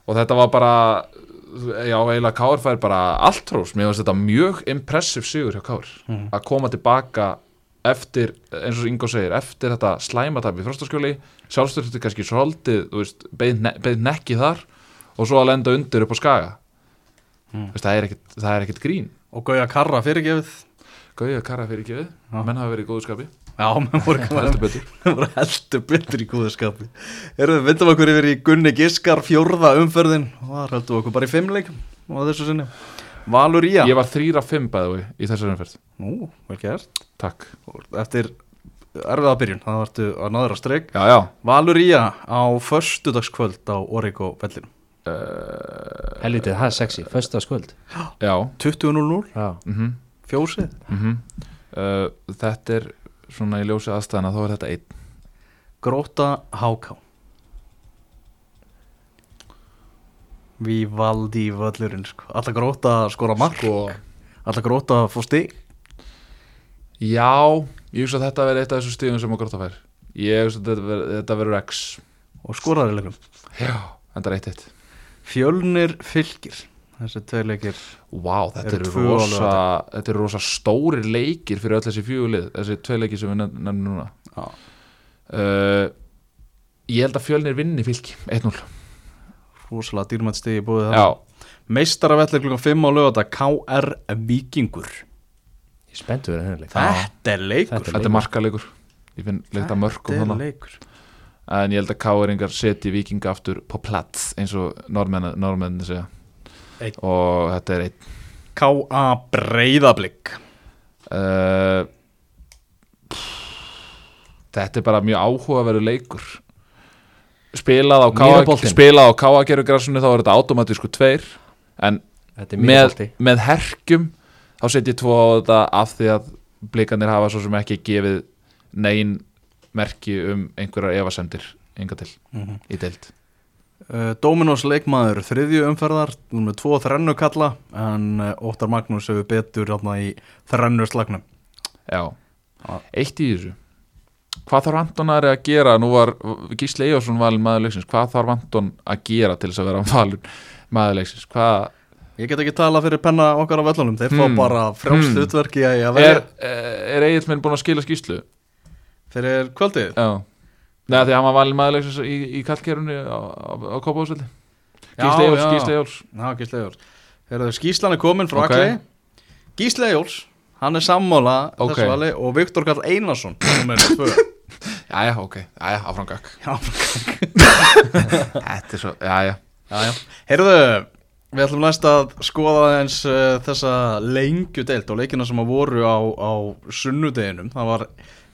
og þetta var bara já, eiginlega Káur fær bara allt hrós, mér varst þetta mjög impressive sigur hjá Káur Mhm. að koma tilbaka eftir, eins og Ingo segir eftir þetta slæmatap í frostaskjóli. Sjálfstyrstu kannski svolítið beið, ne nekki þar og svo að lenda undir upp á skaga. Mm. Veist, það, er er ekkit grín. Og Gauja Karra fyrirgefið. Gauja Kara fyrir ekki við, Já. menn hafa verið í góðu skapi já, menn voru heldur betur. Voru heldur betur í góðaskapi erum við vindum okkur yfir í Gunni Giskar fjórða umferðin. Og það heldum okkur bara í fimmleikum á þessu sinni. Valur Ía. Ég var þrýra fimm bæði í þessari umferð. Nú, vel gert. Takk. Og eftir erfiða byrjun það vartu að náður að streik Já, já. Valur Ía á föstudagskvöld á Origo vellinu uh, helvitið, það er sexy, föstaskvöld Já. 20.00 já, mm fjósið uh, Þetta er svona í ljósi aðstæðana þá er þetta einn. Gróta Háká. Vívaldi völlurinn sko. Alla gróta skora mark? Sko. Alla gróta fá stig? Já, ég hugsa að þetta verði eitt af þessu stíðum sem að gróta fær. Ég hugsa að þetta verður- þetta verður X. Og og skoraði leikum Já, enda reitt eitt. Fjölnir fylgir þessi tvei leikir Vá, þetta Eru á rosa Þetta eru rosa stórir leikir fyrir öll þessi fjögulið Þessi tvei leikir sem við nefn- nefnum núna. Uh, Ég held að fjölnir vinni fylki 1-0 rosalega dýrmætt stigi búið það Já, meistaravellir klukkan 5 á lögata KR Vikingur Ég er spenntur við henni leik. Þetta er leikur. Þetta er markalegur. Ég finn leita mörgum þetta er leikur. En ég held að káeringar setji vikinga aftur på plats eins og normenni segja Einn. Og þetta er einn. KA Breiðablík uh, Þetta er bara mjög áhugaverður leikur. Spilað á á Káagerugræsunu þá er þetta automatísku tveir. En Þetta er með, með herkjum þá setjum tvo á þetta af því að blikandir hafa svo sem ekki gefið negin merki um einhverjar efasemdir enga til Mhm. í deild uh, Dominos leikmaður þriðju umferðar með tvo þrennu kalla en uh, Óttar Magnús hefur betur í þrennu slagnum Já, Já. eitt í þessu. Hvað þarf Anton að gera? Nú var Gísli Eyjásson valin maður leiksins. Hvað þarf Anton að gera til þess að vera valin maður leiksins? Hvað Ég get ekki talað fyrir penna okkar á völlunum. Þeir fá Hmm. bara frjálst Hmm. hlutverki að er, velja er Egil minn búin að skila skýslu fyrir kvöldið? Já Nei, því hann var valin maður leiksins í, í kallkerunni á, á, á Kópavóðsvelli Gísli Eyjóls, Gísli Eyjóls Já, Gísli Eyjóls Þegar skýslan er komin frá Ok. Akli Gísli Eyjóls, hann er sammála Ok. þessu vali og Viktor Karl Einarsson. Jæja, ok, jæja, gakk Já, Þetta er svo, jæja Heyrðu, við ætlum næst að skoða eins uh, þessa lengju deilt og leikina sem að voru á, á sunnudeginum. Það var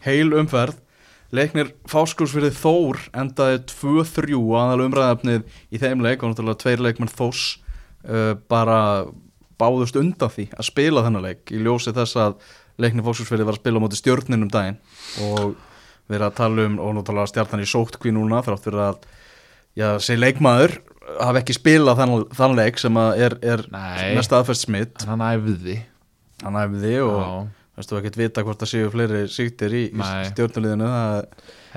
heil umferð Leiknir fáskursfyrir Þór endaði 2-3 aðal umræðafnið í þeim leik og náttúrulega tveir leikmenn Þós uh, bara báðust undan því að spila þennan leik í ljósi þess að leiknir fáskursfyrir var að spila á móti stjórninum daginn og verið að tala um og náttúrulega stjartan í sóttkví núna þrátt fyrir að já, sé leikmaður hafi ekki spilað þann, þann leik sem er, er Nei. með staðfest smitt En hann æfði hann æfði og Já. Veistu ekkert vita hvort það séu fleiri síktir í, í Nei. stjórnuliðinu það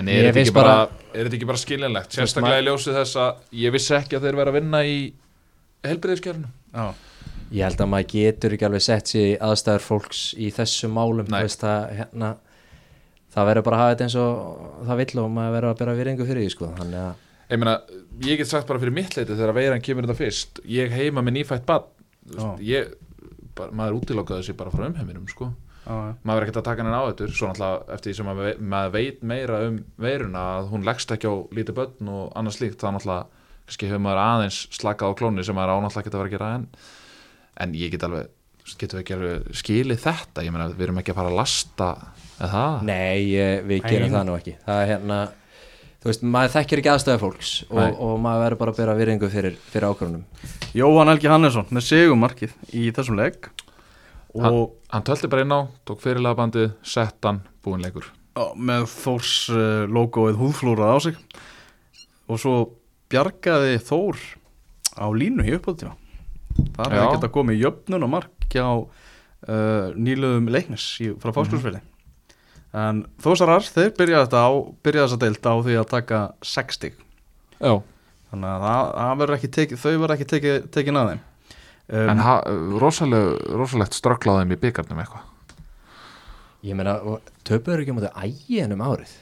En er þetta ekki bara, bara- er bara skiljanlegt Þú veist, Sérstaklega í ljósi þess að ég vissi ekki að þeir vera að vinna í helbriðiskjörnu já, Ég held að maður getur ekki alveg sett sér aðstæður fólks í þessu málum. Þú veist að hérna það verður bara að hafa þetta eins og það vill og maður verður að bera virðingu fyrir því sko þannig að Ég meina, ég get sagt bara fyrir mitt leiti þegar veiran kemur þetta fyrst Ég heima með nýfætt bad Já. ég, bara, Maður útilokkaði sér bara frá umheiminum sko. Maður er ekkert að taka henni á þetta Svo náttúrulega eftir því sem maður, maður veit meira um veiruna að hún leggst ekki á lítið börn og annað slíkt þá náttúrulega kannski hefur maður aðeins slakað á klóni sem maður ánáttúrulega geta verið að gera en, en ég get alveg getum við ekki alveg skilið þetta? Ég meina við erum ekki að fara að lasta eða það? Nei, við gerum það nú ekki. Það er hérna Þú veist, maður þekkir ekki aðstæður fólks og, og maður verður bara að bera virðingu fyrir, fyrir ákvörunum Jóhann Helgi Hannesson með segumarkið í þessum leik. og hann, hann tölti bara inn á, tók fyrirlega bandið sett hann, búinn leikur. Já, með Þórs uh, logoið húðflúrað á sig. Og svo bjargaði Þór á línu í uppáðtíma það Já. ekki að koma í jöfnun og mark hjá uh, nýluðum leiknis í, frá fáskursfili en Þósarar þeir byrjaði þetta á byrjaði þessa deilt á því að taka 6 stig. Já, þannig að það, það verður ekki tekið, þau verður ekki tekið, tekin að þeim um, en ha, rosaleg, rosalegt strögglaðum í byggarnum eitthvað Ég meina, og töpuður ekki á móti ægin um árið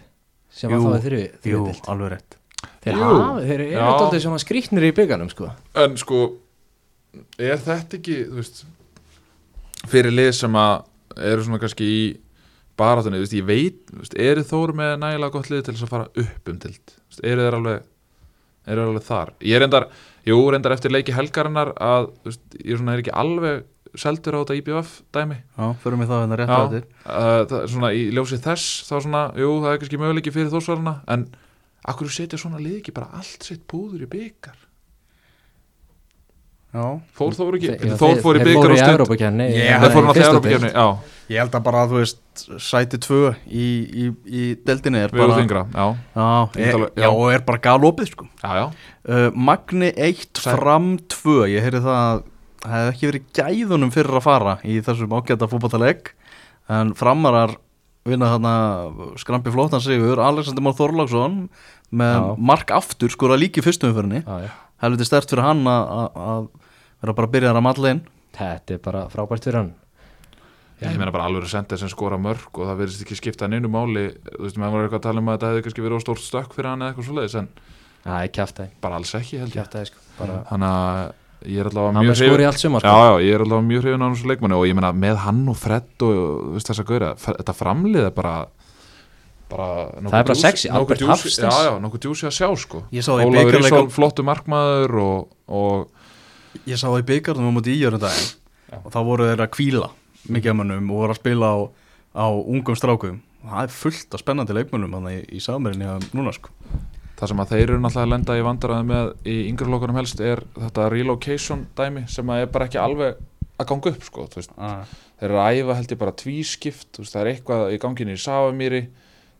sem Jú, að það þurfi jú, þriðdeild. alveg rétt Þeir, Jú. hafa, þeir eru alltaf svona skrýtnir í byggarnum sko. En sko, er þetta ekki, þú veist, fyrir lið sem að eru svona kannski í barátunni, þú veist, ég veit, þú veist, eru Þór með nægilega gott lið til þess að fara upp um tild, þú veist, eru þeir alveg, þeir alveg þar? Ég er reyndar, jú, reyndar eftir leiki helgarinnar að, veist, ég er svona, er ekki alveg seldur á þetta IBF dæmi, Já, förum við það hérna rétt á þetta uh, er svona í ljósi þess, þá svona, jú, það er kannski möguleiki fyrir Þórsvarana, en akkur setja svona lið ekki bara allt sitt púður í byggar? Fór Þór ekki, Þeir- já, Þór fór í byggar og í stund. Þeir fóru í náttúrulega í já, ég held að bara að þú veist sæti tvö í, í, í deildinni er við erum bara þingra Já, Já, já. og er bara galopið sko. Já, já, uh, Magni 1 Sæ- fram 2 Ég heyri það að það hefði ekki verið gæðunum fyrir að fara í þessum ágæta fótballtaleg en framarar vinna þarna skrampi flottan sigur. Alexander Már Þorláksson með Já. mark aftur skora líki í fyrstu umfyrinni Já, já. Helviti stert fyrir hann að- að að vera bara að byrja að malla inn. Þetta er bara frábært fyrir hann. Já, ég meina bara alveg sendið sem skora mörg og það verðist ekki skipta neinu máli. Þú veist, maður var eitthvað að tala um að þetta hefði kannski verið stórt stökk fyrir hann eða eitthvað svoleiðis en Það er kjæftæði, bara alls ekki held ég. Kjæftæði sko. Bara, Þannig að ég er allavega mjög allt sumar Já, sko. Já, ég er allavega mjög hrifin á þessu leikmanni og ég meina með hann og Fred og þú veist þess að gauðra, þetta framlið er bara Það er bara sexy, nokkuð Albert djúsi- Hafsteins. Já, já, nokkuð djúsi að sjá sko. Í bikarleika- Ísól, flottu markmaður og, og Ég sá það í byggarnum á móti íjörnum daginn og þá voru þeir að kvíla mikið af mönnum og voru að spila á, á ungum strákum. Og það er fullt af spennandi leikmönnum hann í, í samverðinni að núna sko. Það sem að þeir eru náttúrulega að lenda í vandræði með í yngri lokunum helst er þetta relocation dæmi sem að er bara ekki alveg að ganga upp sko, ah. þeir eru að æfa held ég bara tvískipt það er eitthvað í ganginni í Safamýri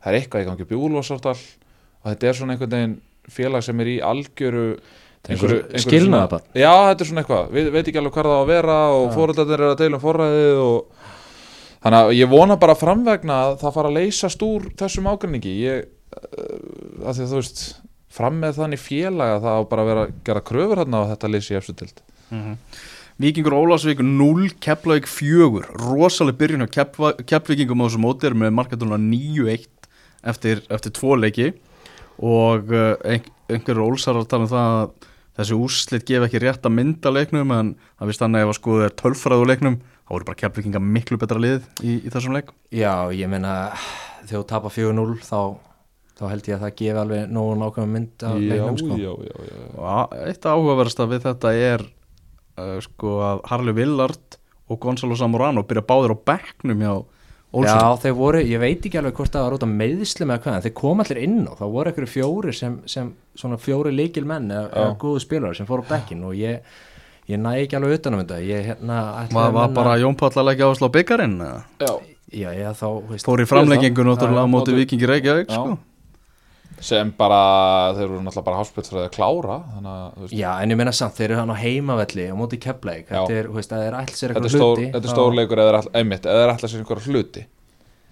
það er eitthvað í gangi Úlfarsárdal og þetta er svona einhvern veginn félag sem er í algjöru einhverju- einhverju skilnaða svona- bara. já, þetta er svona eitthvað, við veit ekki alveg hvað það á að vera og fóröldarnir eru að deila um forræðið og þannig að ég vona bara framvegna að það fara að leysast úr þessum ágrinningi ég, uh, að því að þú veist fram með þannig félaga það á bara að vera að gera kröfur hérna á þetta leysi eftir tild Víkingur Ólafsvík 0, Keflavík 4 rosaleg byrjun á Kefla, Keflvíkingum á þessu móti er með markatúruna 9-1 eftir, eftir tvo leiki og uh, ein, einhverjur ólsar að tala um það að þessi úrslit gefa ekki rétt að mynda leiknum en það vist þannig ef að skoðu er tölfræðu leiknum þá voru bara Keflvíkinga miklu betra lið í, í þessum leik Já, ég meina þegar þú tapar 4-0 þá, þá held ég að það gefi alveg nógu nákvæm mynd af leiknum sko. já, já, já, já. eitt áhugaverðast við þetta er uh, sko að Harley Villard og Gonzalo Zamorano byrja báðir á bekknum hjá Olsen Já, þeir voru, ég veit ekki alveg hvort það var út af meðslum eða hvað, en þeir kom allir inn á, þá voru einhverju fjóri sem, sem svona fjóri leikil menn eða, eða góðu spilarar sem fóru á bekkin og ég, ég næ ekki alveg utan um þetta, ég hérna var, var menna- bara Jón Páll að leggja áherslu á byggarinn eða? já. Já, já, þá, veist fór í framleggingu náttúrulega á móti Vikingi Reykjavík sko. Sem bara, þeir eru náttúrulega bara háspilsfræði að klára að Já, en ég meina samt, þeir eru hann á heimavelli á móti keppleik, þetta er, veist, það er alls er er eitthvað hluti þetta er þá- stór leikur eða er eða er sér einhverja hluti.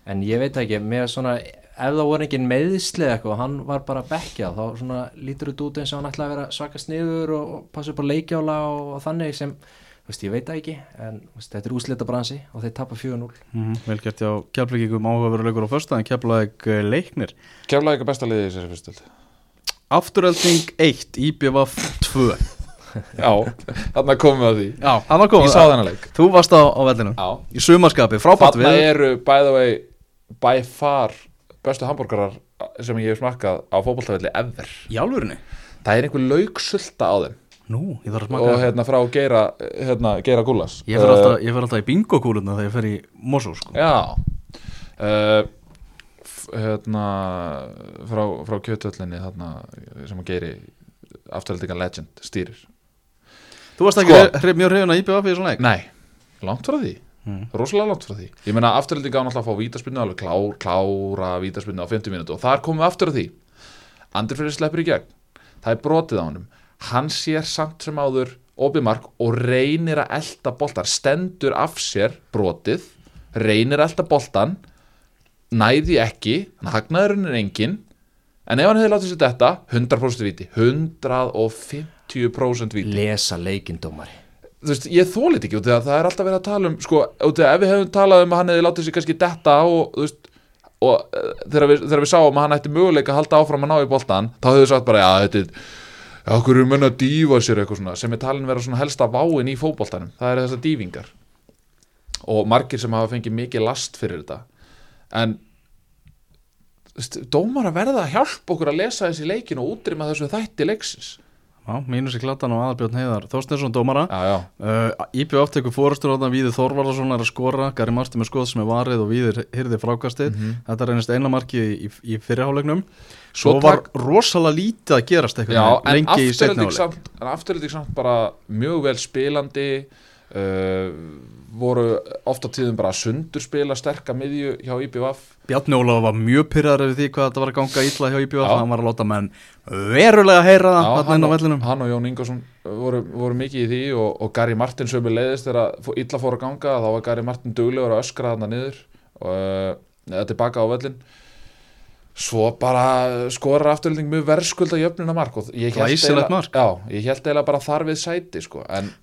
En ég veit ekki, með svona ef það voru engin meðsli eða eitthvað og hann var bara að bekkja, þá svona lítur þetta út eins og hann ætlaði að vera svaka sniður og, og passa upp á leikjála og, og þannig sem veist, ég veit það ekki, en veist, þetta er úslita bransi og þeir tapar 4-0 mm vel gert hjá Keflvíkingum áhugaveruleikur á föstudaginn Keflavík eh, leiknir? Keflavík er besta liðið í þessari fyrstöld Afturölding 1 IBVF 2 Já, þarna komum við að því. Já, það var Ég komið sá þennan leik. Þú varst á, á vellinu Já, í sumarskapi, frábært þarna við eru by the way by far bestu hambúrgarar sem ég hef smakkað á fótboltavelli ever. Í álfurinni? Það er einhver lauksulta á þeim Nú, ég þarf að smaka og hérna frá Geira, hérna, Geira Gúlas Ég fer alltaf, ég fer alltaf í bingo-kúluna þegar ég fer í Mosó sko. Já. Uh, hérna frá, frá kjötöllinni þarna sem að Geiri afturhaldingan legend stýrir. Þú varst ekki Sko. mjög hrifin að IBVF í þessum leik? Nei, langt frá því. Mm. rosalega langt frá því. Ég meina afturhaldinga á náttúrulega að fá vítaspinnu alveg klár, klára vítaspinnu á 50 mínútu og þar komum við aftur að því. Andri fyrir sleppur í gegn. Það er brotið á honum hann sér samt sem áður opimark og reynir að elda boltan stendur af sér brotið reynir að elda boltan næði ekki hann hagnaðurinn er engin en ef hann hefði látið sér þetta 100% viti 150% viti. Lesa leikindómari þú veist, ég þólit ekki út af því að það er alltaf verið að tala um sko, út af því að ef við hefum talað um að hann hefði látið sér kannski detta og þú veist og uh, þegar, við, þegar við sáum að hann ætti möguleika að halda áfram að ná í boltan þá hefðu við sagt bara, já, þetta er okkur eru menn að dýfa sér eitthvað svona sem er talin vera svona helsta váin í fótboltanum? Það er þessar dýfingar. Og margir sem hafa fengið mikið last fyrir þetta. En dómar að verða að hjálpa okkur að lesa þessi leikin og útrýma þessu þætti leiksins. Já, mínus í klattan og aðalbjörn heiðar Þorsteinsson dómara. Uh, IBVF tekur fórastur á þann Víður Þorvarðarsson er að skora Gary Marti með skoð sem er varið og Víður hyrði frákastið. Þetta reynist eina marki í, í fyrirhálegnum Svo, var rosalega lítið að gerast eitthvað lengi í samt, en afturölding samt bara mjög vel spilandi uh, voru oft á tíðum bara að sundurspila sterka miðju hjá IBVF Bjarni Ólaf var mjög pyrrar yfir því hvað þetta var að ganga illa hjá IBVF Já. hann var að láta menn verulega heyra það hann, inn á vellinum. hann og Jón Ingvarsson voru, voru mikið í því og, og Gary Martin sömu leiðist þegar illa fór að ganga þá var Gary Martin duglegur að öskra þarna niður og uh, eða tilbaka á völlin svo bara skorar afturlending mjög verðskulda jöfnuna mark og ég mark. held eiginlega bara þar við sæti sko.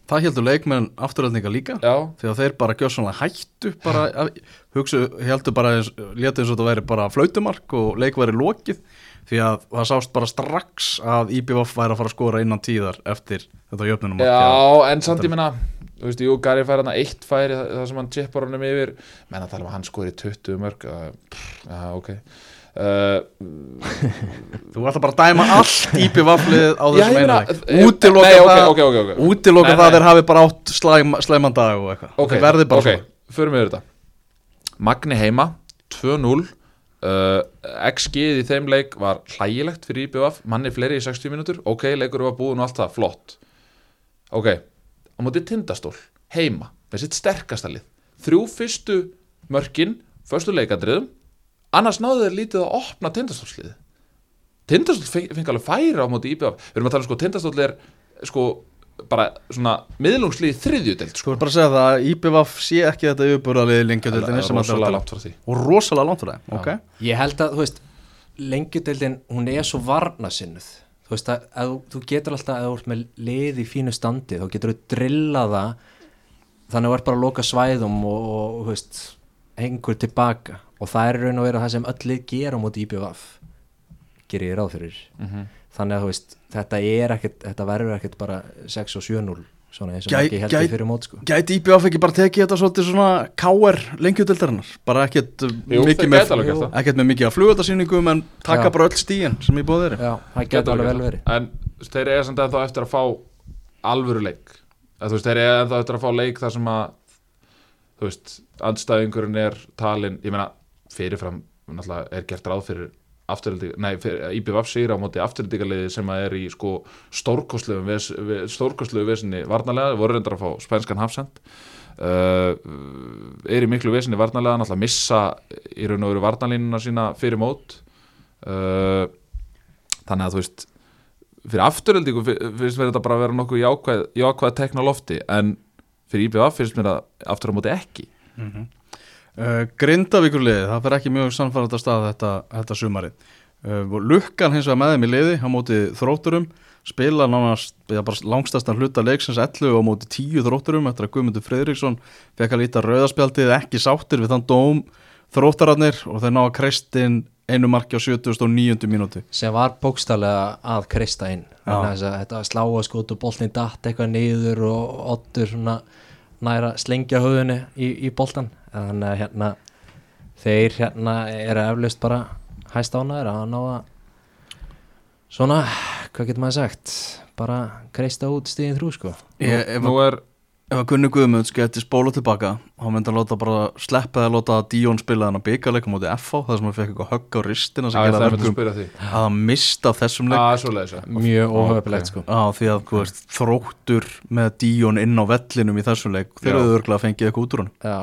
Það heldur leikmenn afturöldninga líka já, þegar þeir bara gjörsanlega hættu bara, að- hugsu, heldur bara létu eins og þetta væri bara flautumark og leik væri lokið því að það sást bara strax að IBVF væri að fara að skora innan tíðar eftir þetta jöfnunum já en samt ég menna þú veist, jú, Gary fær hann eitt færi það, sem hann chippar honum yfir menn að tala um að hann skori 20 mörg uh, já, ok uh, Þú ætla bara að dæma allt IBVF-lið á Já, þessum eh, Útiloka það það þeir hafi bara átt slæm, slæman dag og eitthvað. Ok, Þeir verði bara ok, förum við þetta. Magni heima 2-0 uh, XG í þeim leik var hlægilegt fyrir IBF manni fleiri í 60 mínútur. Ok, leikur var búin og allt það, flott. Ok, á móti tindastól heima, með sitt sterkasta lið. Þrjú fyrstu mörkin fyrstu leikandriðum annars náðu þeir lítið að opna tindastólslið tindastól feng- fengi alveg færi á móti IBF við erum að tala um sko, tindastól er sko bara svona miðlungslið þriðjudelt Þú sko. ert bara að segja það að IBVF sé ekki þetta yfirbúralið allir rosalega að langt frá því og rosalega langt fyrir það, ok Ég held að, þú veist, lengjudeildin, hún er svo varnasinnuð. Þú veist, að, að þú- þú getur alltaf, að þú ert með lið í fínu standi, þá getur þú drillað það, þannig að þú ert bara að loka svæðum og, og þú veist, hengur tilbaka. Og það er í raun og vera það sem öll lið gera á móti IBVF, gerir ég ráð fyrir. Mhm. Þannig að, þú veist, þetta er ekkert, þetta verður ekkert bara 6 og 7-0, svona eins og Gæ- ekki held gæ- ég fyrir mót, sko. Gæti IBVF ekki bara tekið þetta svolítið svona KR lengjöldildarinnar bara ekkert uh, mikið með ekkert með mikið af flugöldarsýningum en taka Já. bara öll stíin sem ég búið þeirri Já, það Gæti getur alveg vel verið. en þeir eiga samt ennþá eftir að fá alvöru leik að, veist, þeir eiga ennþá eftir að fá leik þar sem að þú veist, andstæðingurinn er talin, ég meina fyrirfram er gert ráð fyrir fyrir, IBVF sigir á móti afturhaldíkaliði sem er í sko stórkostlegu ves, vesinni varnalega, voru reyndar að fá spænskan hafsend uh, er í miklu vesinni varnalega, náttúrulega missa í raun og veru varnalínuna sína fyrir mót. Uh, þannig að þú veist fyrir afturöldingu finnst mér þetta bara að vera nokkuð jákvæð, jákvæð tekna lofti en fyrir IBF finnst mér að aftur á móti ekki uh, Grindavíkurliði, það fer ekki mjög sannfærandi að stað þetta, þetta sumarið. Uh, og Lukkan hins vegar með þeim í liði á móti þrótturum spila nánast langstæstan hluta leiksins 11 á móti 10 þrótturum eftir að Guðmundur Friðriksson fekk að líta rauðaspjaldið ekki sáttir við þann dóm þróttararnir og þeir ná að kreistinn einu marki á 79. mínúti sem var bókstallega að kreista inn. Þannig að að þetta sláa skot og boltin datt eitthvað niður og ottur svona næra slengja höfðunni í, í boltan þannig að hérna þeir hérna eru eflaust bara hæst ánæður að ná að svona, hvað getur maður sagt? Bara kreista út stíðin þrjú sko. Ég, ef, nú er ef að Gunni Guðmunds geti spóla tilbaka þá myndi hann láta bara sleppa eða láta Díón spila hann að byggarleika móti FH það sem hann fekk eitthvað högg á ristina sem að að hann mista af þessum leik. Að mjög ok. óhöfulegt sko. Á því að þú veist, þróttur með Díón inn á vellinum í þessum leik þeir eru örgulega að fengið eitthvað út úr hann já,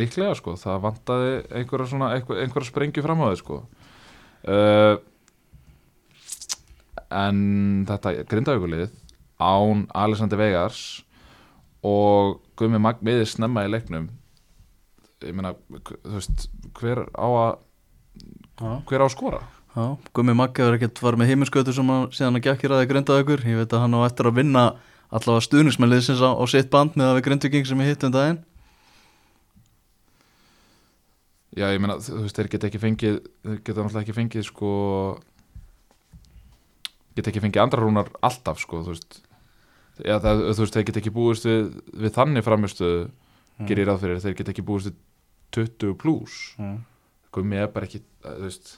líklega sko, það vantaði einhverja svona, einhver, einhverja sprengju fram á þau sko. Uh, en þetta grindavíkulið án Alexander Vegars og Gumi Magg miðið snemma í leiknum. Ég meina, þú veist hver á að hver á að skora? Já, Gummi Maggi hefur ekkert farið með heiminskautu sem hann síðan að gekkir að þið grindaði ykkur ég veit að hann á eftir að vinna allavega stuðnismæliðsins á, á sitt band með að við grindviking sem ég hitt um daginn já, ég meina, þú veist, þeir geta ekki fengið þeir geta náttúrulega ekki fengið sko geta ekki fengið andra rúnar alltaf sko, þú veist Já, það, þú veist, þeir get ekki búist við, við þannig framistuðu Mm. gerir ráð fyrir, þeir get ekki búist við 20 pluss mm. Gummi er bara ekki, þú veist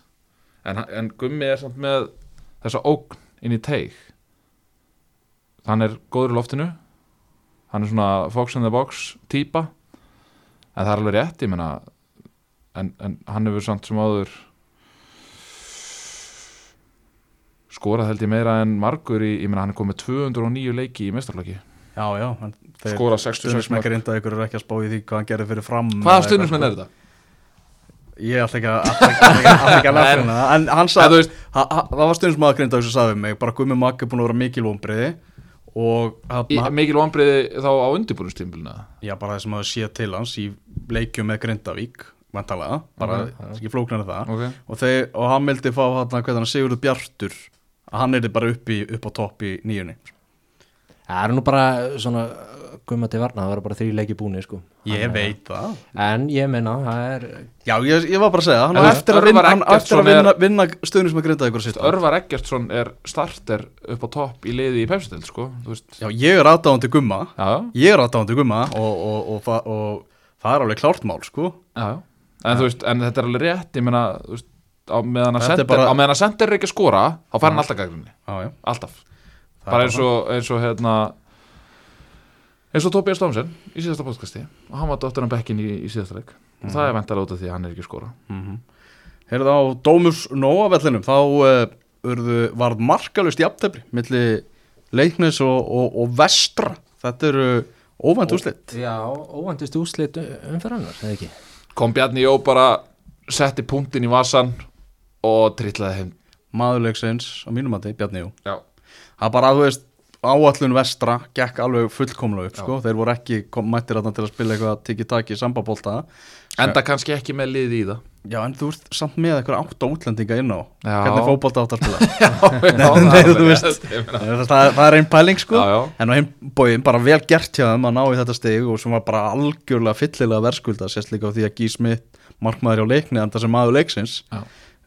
en, en Gummi er samt með þessa ógn inn í teig hann er góður í loftinu hann er svona fox in the box típa en það er alveg rétt, ég meina en, en hann hefur samt sem áður skorað held ég meira en margur í, ég meina hann er komið 209 leiki í þeir skorað 66 stuðnismenn mörg grindaði ykkur er ekki að spá í því hvað hann gerði fyrir fram hvaða stundismenn er þetta? Ég ætla ekki að nefna það En hann sagði, það var stundismæður grindaði sem sagði mig bara Gummi Maggi er búin að vera mikil hann, mikil vonbriði þá á undirbúinustímbilina já, bara það sem hafa séð til hans í leikjum með Grindavík vantalega, bara Ok. okay. ekki flóknar en það. Ok, og, þeir, og hann vildi fá hann Sigurður Bjartur að hann er bara upp, í, upp á topp í nýjunni. Það er nú bara svona gumma til varna, það var bara þrý leiki búni sko. ég Hann- veit það. En ég meina, það er já, ég, ég var bara að segja, hann á eftir að vinna, eftir að vinna, vinna stöðnum sem að grinda ykkur sýst Örvar Eggertsson er starter upp á topp í liði í pepsidild sko, já, ég er aðdáðandi gumma. Já, ég er aðdáðandi gumma og, og, og, og, og það er alveg klárt mál sko. Já, já. En, veist, en þetta er alveg rétt, ég meina veist, á meðan að er sender, bara- á meðan að sender er ekki að skora þá fær hann alltaf gaggrinni, já, já. alltaf. Það bara eins og, eins og hérna eins og Tobias Stómsen í síðasta podcasti. Og hann var dóttur hann bekkin í, í síðasta leik. Og það er vendalega út af því að hann er ekki að skora Heyrðu á Dómus Nóavellinum þá uh, urðu, varð markalust jafntefli milli leiknis og, og, og vestra. Þetta eru óvænt úslit Já, óvandist úslit umferðanar, eða ekki? Kom Bjarni Jó bara setti punktin í vasan og trillaði heim. Maðurleiksins á mínum að þið, Bjarni Jú já, það bara, þú veist, áallun vestra gekk alveg fullkomlega upp, sko. Þeir voru ekki mættir þarna til að spila eitthvað tiki-taki sambabólta. Enda kannski ekki með liði í það já, en þú ert samt með eitthvað átta útlendinga inn á. Já. hvernig fótbolta átt að spila það, er einn pæling, sko. Já, já. En á hinn bóin bara vel gert hjá þeim að ná í þetta stig og sem var bara algjörlega fyllilega verðskulda sérst líka á því að Gí Smith markmaður á leikni en það sem maður leiksins.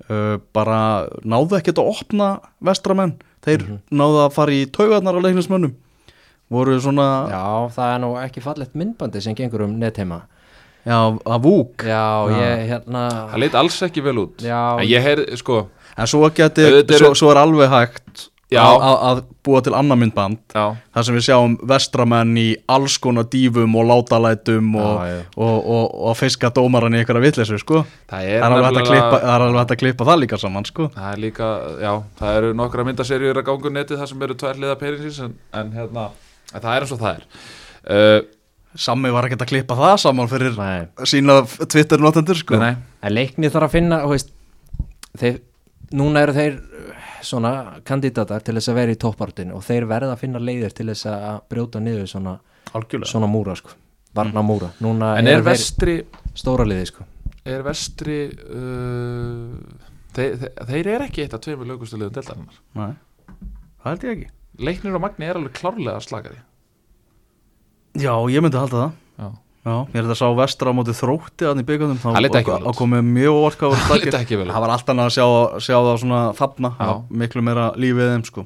Uh, bara náðu ekkert að opna vestramenn, þeir náðu að fara í taugarnar á leiknismönnum. Voru svona, já, það er nú ekki fallegt myndbandi sem gengur um nethheima að vúk Já, ég hérna það leit alls ekki vel út Já. en ég heyrði, sko en svo, geti, eru- svo, svo er alveg hægt Já. að, að, búa til annar myndband já, þar sem við sjáum vestramenn í alls konar dífum og látalætum og, Já, já. og, og, og fiska dómaran í einhverja vitleysu sko það Það er er alveg hægt að klippa, það er alveg hægt að klippa það líka saman sko. Það er líka, já, það eru nokkra myndaserjur að gangu netið þar sem eru tvær liða perinsins en, en hérna, en það er eins og það er uh, Sammi var ekkert að klippa það saman fyrir Nei. sína Twitter-notendur sko. Nei, En leikni þarf að finna, veist þeir, Núna eru þeir uh, svona kandidatar til þess að vera í toppartinu og þeir verða að finna leiðir til þess að brjóta niður svona, svona múra sko. Varna múra. Núna en er vestri stóra liði sko. er vestri uh, þeir, þeir, þeir eru ekki eitt af tveimur lögustu liðum deltarinnar Nei, það held ég ekki. Leiknir og Magni er alveg klárlega slakari Já, ég myndi halda það. Já, Já, ég er þetta að sá vestra á móti þrótti að í byggandum að komið mjög hvað voru það var alltaf annað að sjá, sjá það svona var miklu meira lífið þeim sko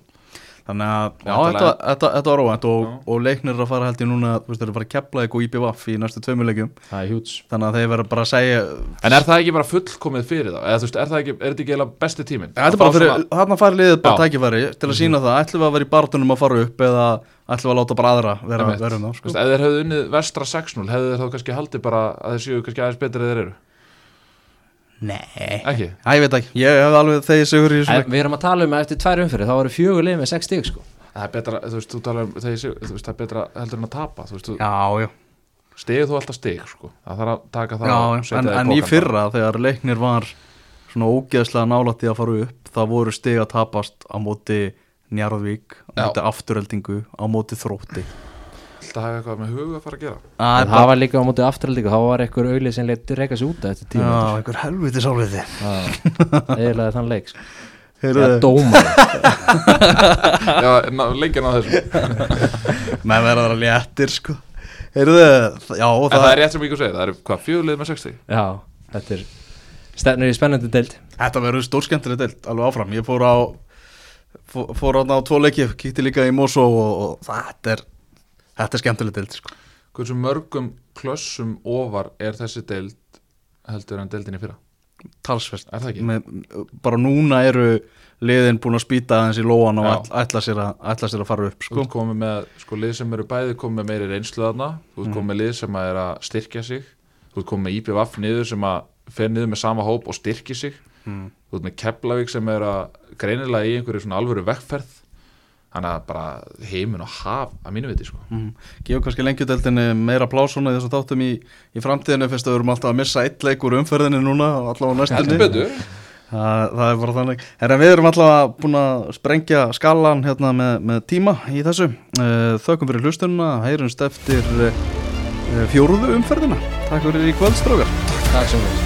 Þannig að, já, þetta, þetta, þetta var óvænt og, og leiknir að fara held ég núna, þú veist, þeir eru að fara að kepla eitthvað í næstu tveimurleikjum Það er hjúts Þannig að þeir verða bara að segja En er það ekki bara fullkomið fyrir þá? Eða þú veist, er það ekki, er þetta ekki eiginlega besti tíminn? Þetta er bara fyrir, þarna fær liðið bara Já. Mhm. tækifæri til að sína það, ætlum við að vera í barðunum að fara upp eða ætlum við að láta bara aðra vera, um það Þú sko. veist, ef þeir hefðu unnið vestra 6-0 hefðu þeir þá kannski haldið bara að þeir séu kannski aðeins betri þeir eru Nei. Ekki? Æ, ég veit ekki, ég hef alveg þegið sigur í þessu En við erum að tala um að eftir tvær umfyrir þá eru fjögur lið með sex stig sko. Það er betra, þú veist, þú talar um þegar ég sé, þú veist, það er betra heldur en að tapa Þú veist, þú, Já, já, stegið þú alltaf steg, sko. Það þarf að taka það já og en, setja það en í fyrra þegar leiknir var svona ógeðslega nálætti að fara upp það voru stig að tapast á móti Njarðvík, á móti afturöldingu á móti þrótti Alltaf hafa eitthvað með huga að fara að gera. Það En það var líka á móti afturhaldíku þá var einhver auðlið sem leitt reyka sig út eftir tíma. Já, einhver helviti sálviti eða þann leik sko. Heyrðu, Eða dómar Já, ná, leikjan á þessu. Menn verða að léttir sko. Heyrðu, já, En það, það er rétt sem ég segir, það eru hvað, fjögulið með 60 Já, þetta er stefnir í spennandi deild. Þetta verður stórskemmtileg deild, alveg áfram. Ég fór á fór, fór á, tvo leiki, kíkti líka í Mosó og, og þetta er þetta er skemmtileg deild sko. Hversu mörgum klössum ofar er þessi deild heldur en deildin í fyrra? talsvert Er það ekki? Með, bara núna eru liðin búin að spýta aðeins í lóan og Já. ætla, sér að, ætla sér að fara upp Þú sko. ert komið með, sko, lið sem eru bæði komið meiri reynslu þarna Þú ert komið með lið sem er að styrkja sig Þú komið með IPVF niður sem að fer niður með sama hóp og styrkja sig mm. Þú ert með Keflavík sem er að greinilega í einhverju svona alvöru vekkferð Þannig að bara heimin og haf að mínu viti, sko. Mm. Gefur kannski lengjudeldinni meira plásuna í þessum þáttum í, í framtíðinu fyrst að við erum alltaf að missa eitt leik úr umferðinni núna og allavega á næstunni. Betur. Það, það er bara þannig. Herra, við erum allavega búin að sprengja skalan hérna með, með tíma í þessu. Uh, þökkum fyrir hlustununa heyrumst eftir uh, fjóruðu umferðina. Takk fyrir í kvöldstrákar Takk sem við